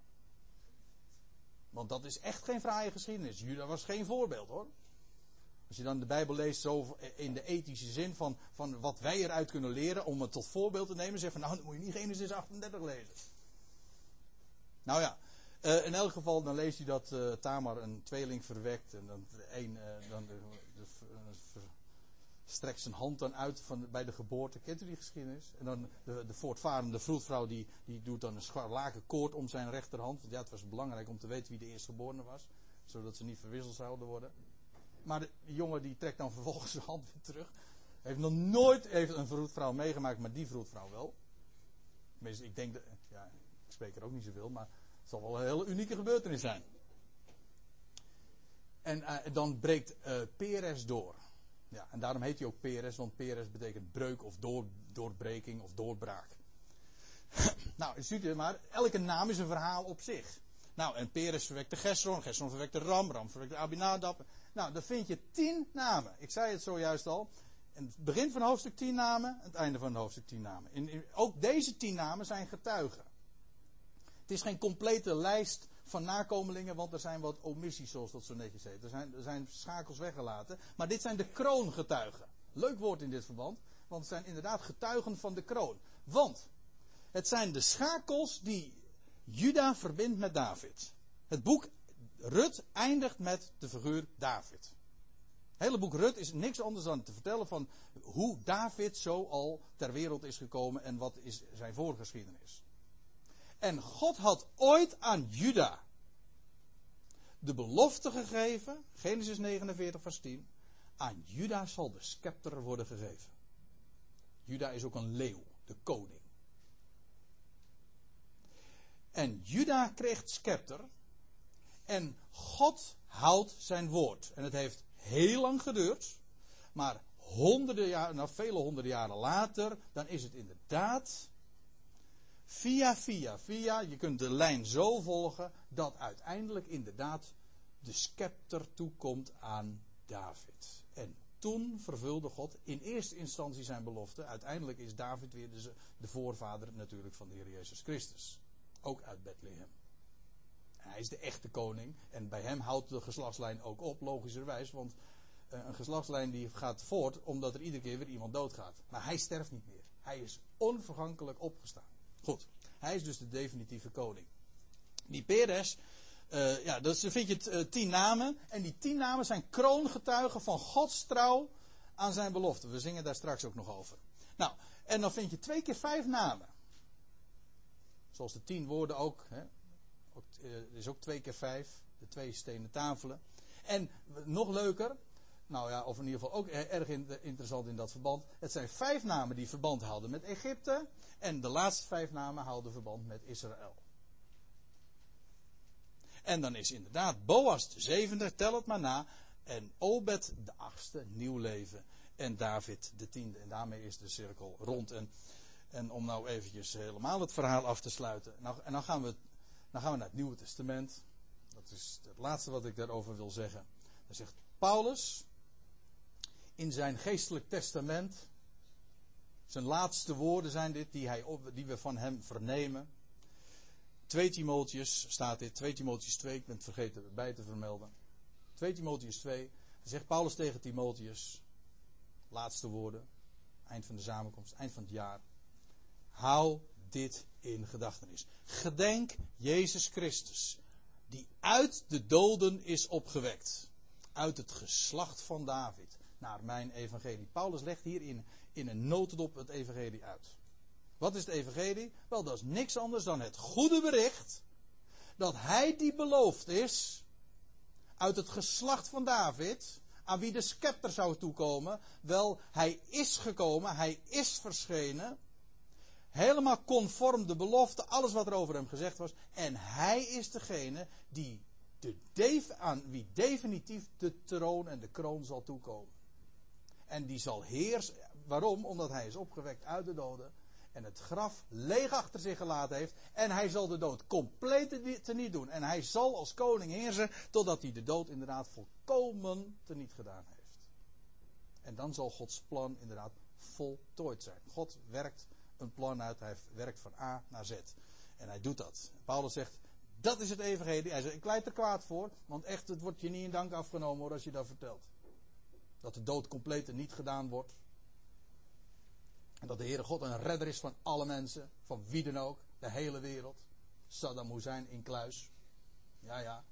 Want dat is echt geen fraaie geschiedenis. Juda was geen voorbeeld hoor. Als je dan de Bijbel leest zo in de ethische zin van, van wat wij eruit kunnen leren om het tot voorbeeld te nemen, zeg van nou, dan moet je niet Genesis 38 lezen. Nou ja, uh, in elk geval, dan lees je dat uh, Tamar een tweeling verwekt. En dan, een, uh, dan de, strekt zijn hand dan uit van, bij de geboorte. Kent u die geschiedenis? En dan de, de voortvarende vroedvrouw die, die doet dan een scharlaken koord om zijn rechterhand. Want ja, het was belangrijk om te weten wie de eerstgeborene was. Zodat ze niet verwisseld zouden worden. Maar de, jongen die trekt dan vervolgens zijn hand weer terug. Heeft nog nooit heeft een vroedvrouw meegemaakt, maar die vroedvrouw wel. Tenminste, ik denk, dat, ja, ik spreek er ook niet zoveel, maar zal wel een hele unieke gebeurtenis zijn. En uh, dan breekt uh, Peres door. Ja, en daarom heet hij ook Peres, want Peres betekent breuk of door, doorbreking of doorbraak. (clears throat) nou, ziet u maar, elke naam is een verhaal op zich. Nou, en Peres verwekte Gesron, Gesron verwekte Ram, Ram verwekte Abinadab. Nou, dan vind je tien namen. Ik zei het zojuist al. In het begin van hoofdstuk tien namen, het einde van hoofdstuk tien namen. Ook deze tien namen zijn getuigen. Het is geen complete lijst van nakomelingen, want er zijn wat omissies, zoals dat zo netjes heet. Er zijn, er zijn schakels weggelaten. Maar dit zijn de kroongetuigen. Leuk woord in dit verband, want het zijn inderdaad getuigen van de kroon. Want het zijn de schakels die Juda verbindt met David. Het boek Rut eindigt met de figuur David. Het hele boek Rut is niks anders dan te vertellen van hoe David zo al ter wereld is gekomen en wat is zijn voorgeschiedenis. En God had ooit aan Juda de belofte gegeven, Genesis 49 vers 10, aan Juda zal de scepter worden gegeven. Juda is ook een leeuw, de koning. En Juda kreeg scepter. En God houdt zijn woord. En het heeft heel lang geduurd. Maar honderden jaren, nou vele honderden jaren later, dan is het inderdaad via, via, via, je kunt de lijn zo volgen, dat uiteindelijk inderdaad de scepter toekomt aan David. En toen vervulde God in eerste instantie zijn belofte. Uiteindelijk is David weer de, de voorvader natuurlijk van de Heer Jezus Christus. Ook uit Bethlehem. Hij is de echte koning. En bij hem houdt de geslachtslijn ook op, logischerwijs. Want uh, een geslachtslijn die gaat voort omdat er iedere keer weer iemand doodgaat. Maar hij sterft niet meer. Hij is onvergankelijk opgestaan. Goed. Hij is dus de definitieve koning. Die Peres, uh, ja, dus vind je uh, tien namen. En die tien namen zijn kroongetuigen van Gods trouw aan zijn belofte. We zingen daar straks ook nog over. Nou, en dan vind je twee keer vijf namen. Zoals de tien woorden ook. Hè. ook er is ook twee keer vijf. De twee stenen tafelen. En nog leuker. Nou ja, of in ieder geval ook erg interessant in dat verband. Het zijn vijf namen die verband houden met Egypte. En de laatste vijf namen houden verband met Israël. En dan is inderdaad Boas de zevende, tel het maar na. En Obed de achtste, nieuw leven. En David de tiende. En daarmee is de cirkel rond. En en om nou eventjes helemaal het verhaal af te sluiten. Nou, en dan gaan, we, dan gaan we naar het Nieuwe Testament. Dat is het laatste wat ik daarover wil zeggen. Dan zegt Paulus in zijn geestelijk testament. Zijn laatste woorden zijn dit, die, hij, die we van hem vernemen. 2 Timotheus staat dit, 2 Timotheus 2, ik ben het vergeten bij te vermelden. 2 Timotheus 2, dan zegt Paulus tegen Timotheus, laatste woorden, eind van de samenkomst, eind van het jaar. Hou dit in gedachtenis. Gedenk Jezus Christus, die uit de doden is opgewekt. Uit het geslacht van David, naar mijn evangelie. Paulus legt hier in, een notendop het evangelie uit. Wat is het evangelie? Wel, dat is niks anders dan het goede bericht dat hij die beloofd is uit het geslacht van David, aan wie de scepter zou toekomen. Wel, hij is gekomen, hij is verschenen. Helemaal conform de belofte, alles wat er over hem gezegd was. En hij is degene die de, aan wie definitief de troon en de kroon zal toekomen. En die zal heersen. Waarom? Omdat hij is opgewekt uit de doden. En het graf leeg achter zich gelaten heeft. En hij zal de dood compleet teniet doen. En hij zal als koning heersen. Totdat hij de dood inderdaad volkomen teniet gedaan heeft. En dan zal Gods plan inderdaad voltooid zijn. God werkt een plan uit. Hij werkt van A naar Z. En hij doet dat. Paulus zegt, dat is het evangelie. Hij zegt, ik leid er kwaad voor. Want echt, het wordt je niet in dank afgenomen hoor als je dat vertelt. Dat de dood compleet en niet gedaan wordt. En dat de Heere God een redder is van alle mensen. Van wie dan ook. De hele wereld. Saddam Hussein in kluis. Ja, ja.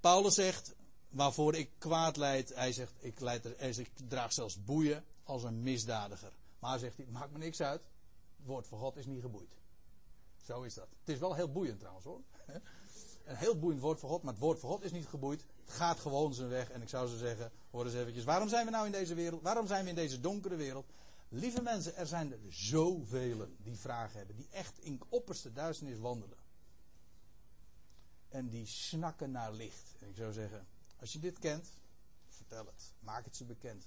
Paulus zegt, waarvoor ik kwaad leid. Hij zegt, ik, leid er, draag zelfs boeien als een misdadiger. Maar zegt hij, maakt me niks uit. Het woord van God is niet geboeid. Zo is dat. Het is wel heel boeiend trouwens hoor. Een heel boeiend woord van God, maar het woord van God is niet geboeid. Het gaat gewoon zijn weg. En ik zou zo zeggen, hoor eens eventjes, waarom zijn we nou in deze wereld? Waarom zijn we in deze donkere wereld? Lieve mensen, er zijn er zoveel die vragen hebben, die echt in opperste duisternis wandelen. En die snakken naar licht. En ik zou zeggen, als je dit kent, vertel het. Maak het ze bekend.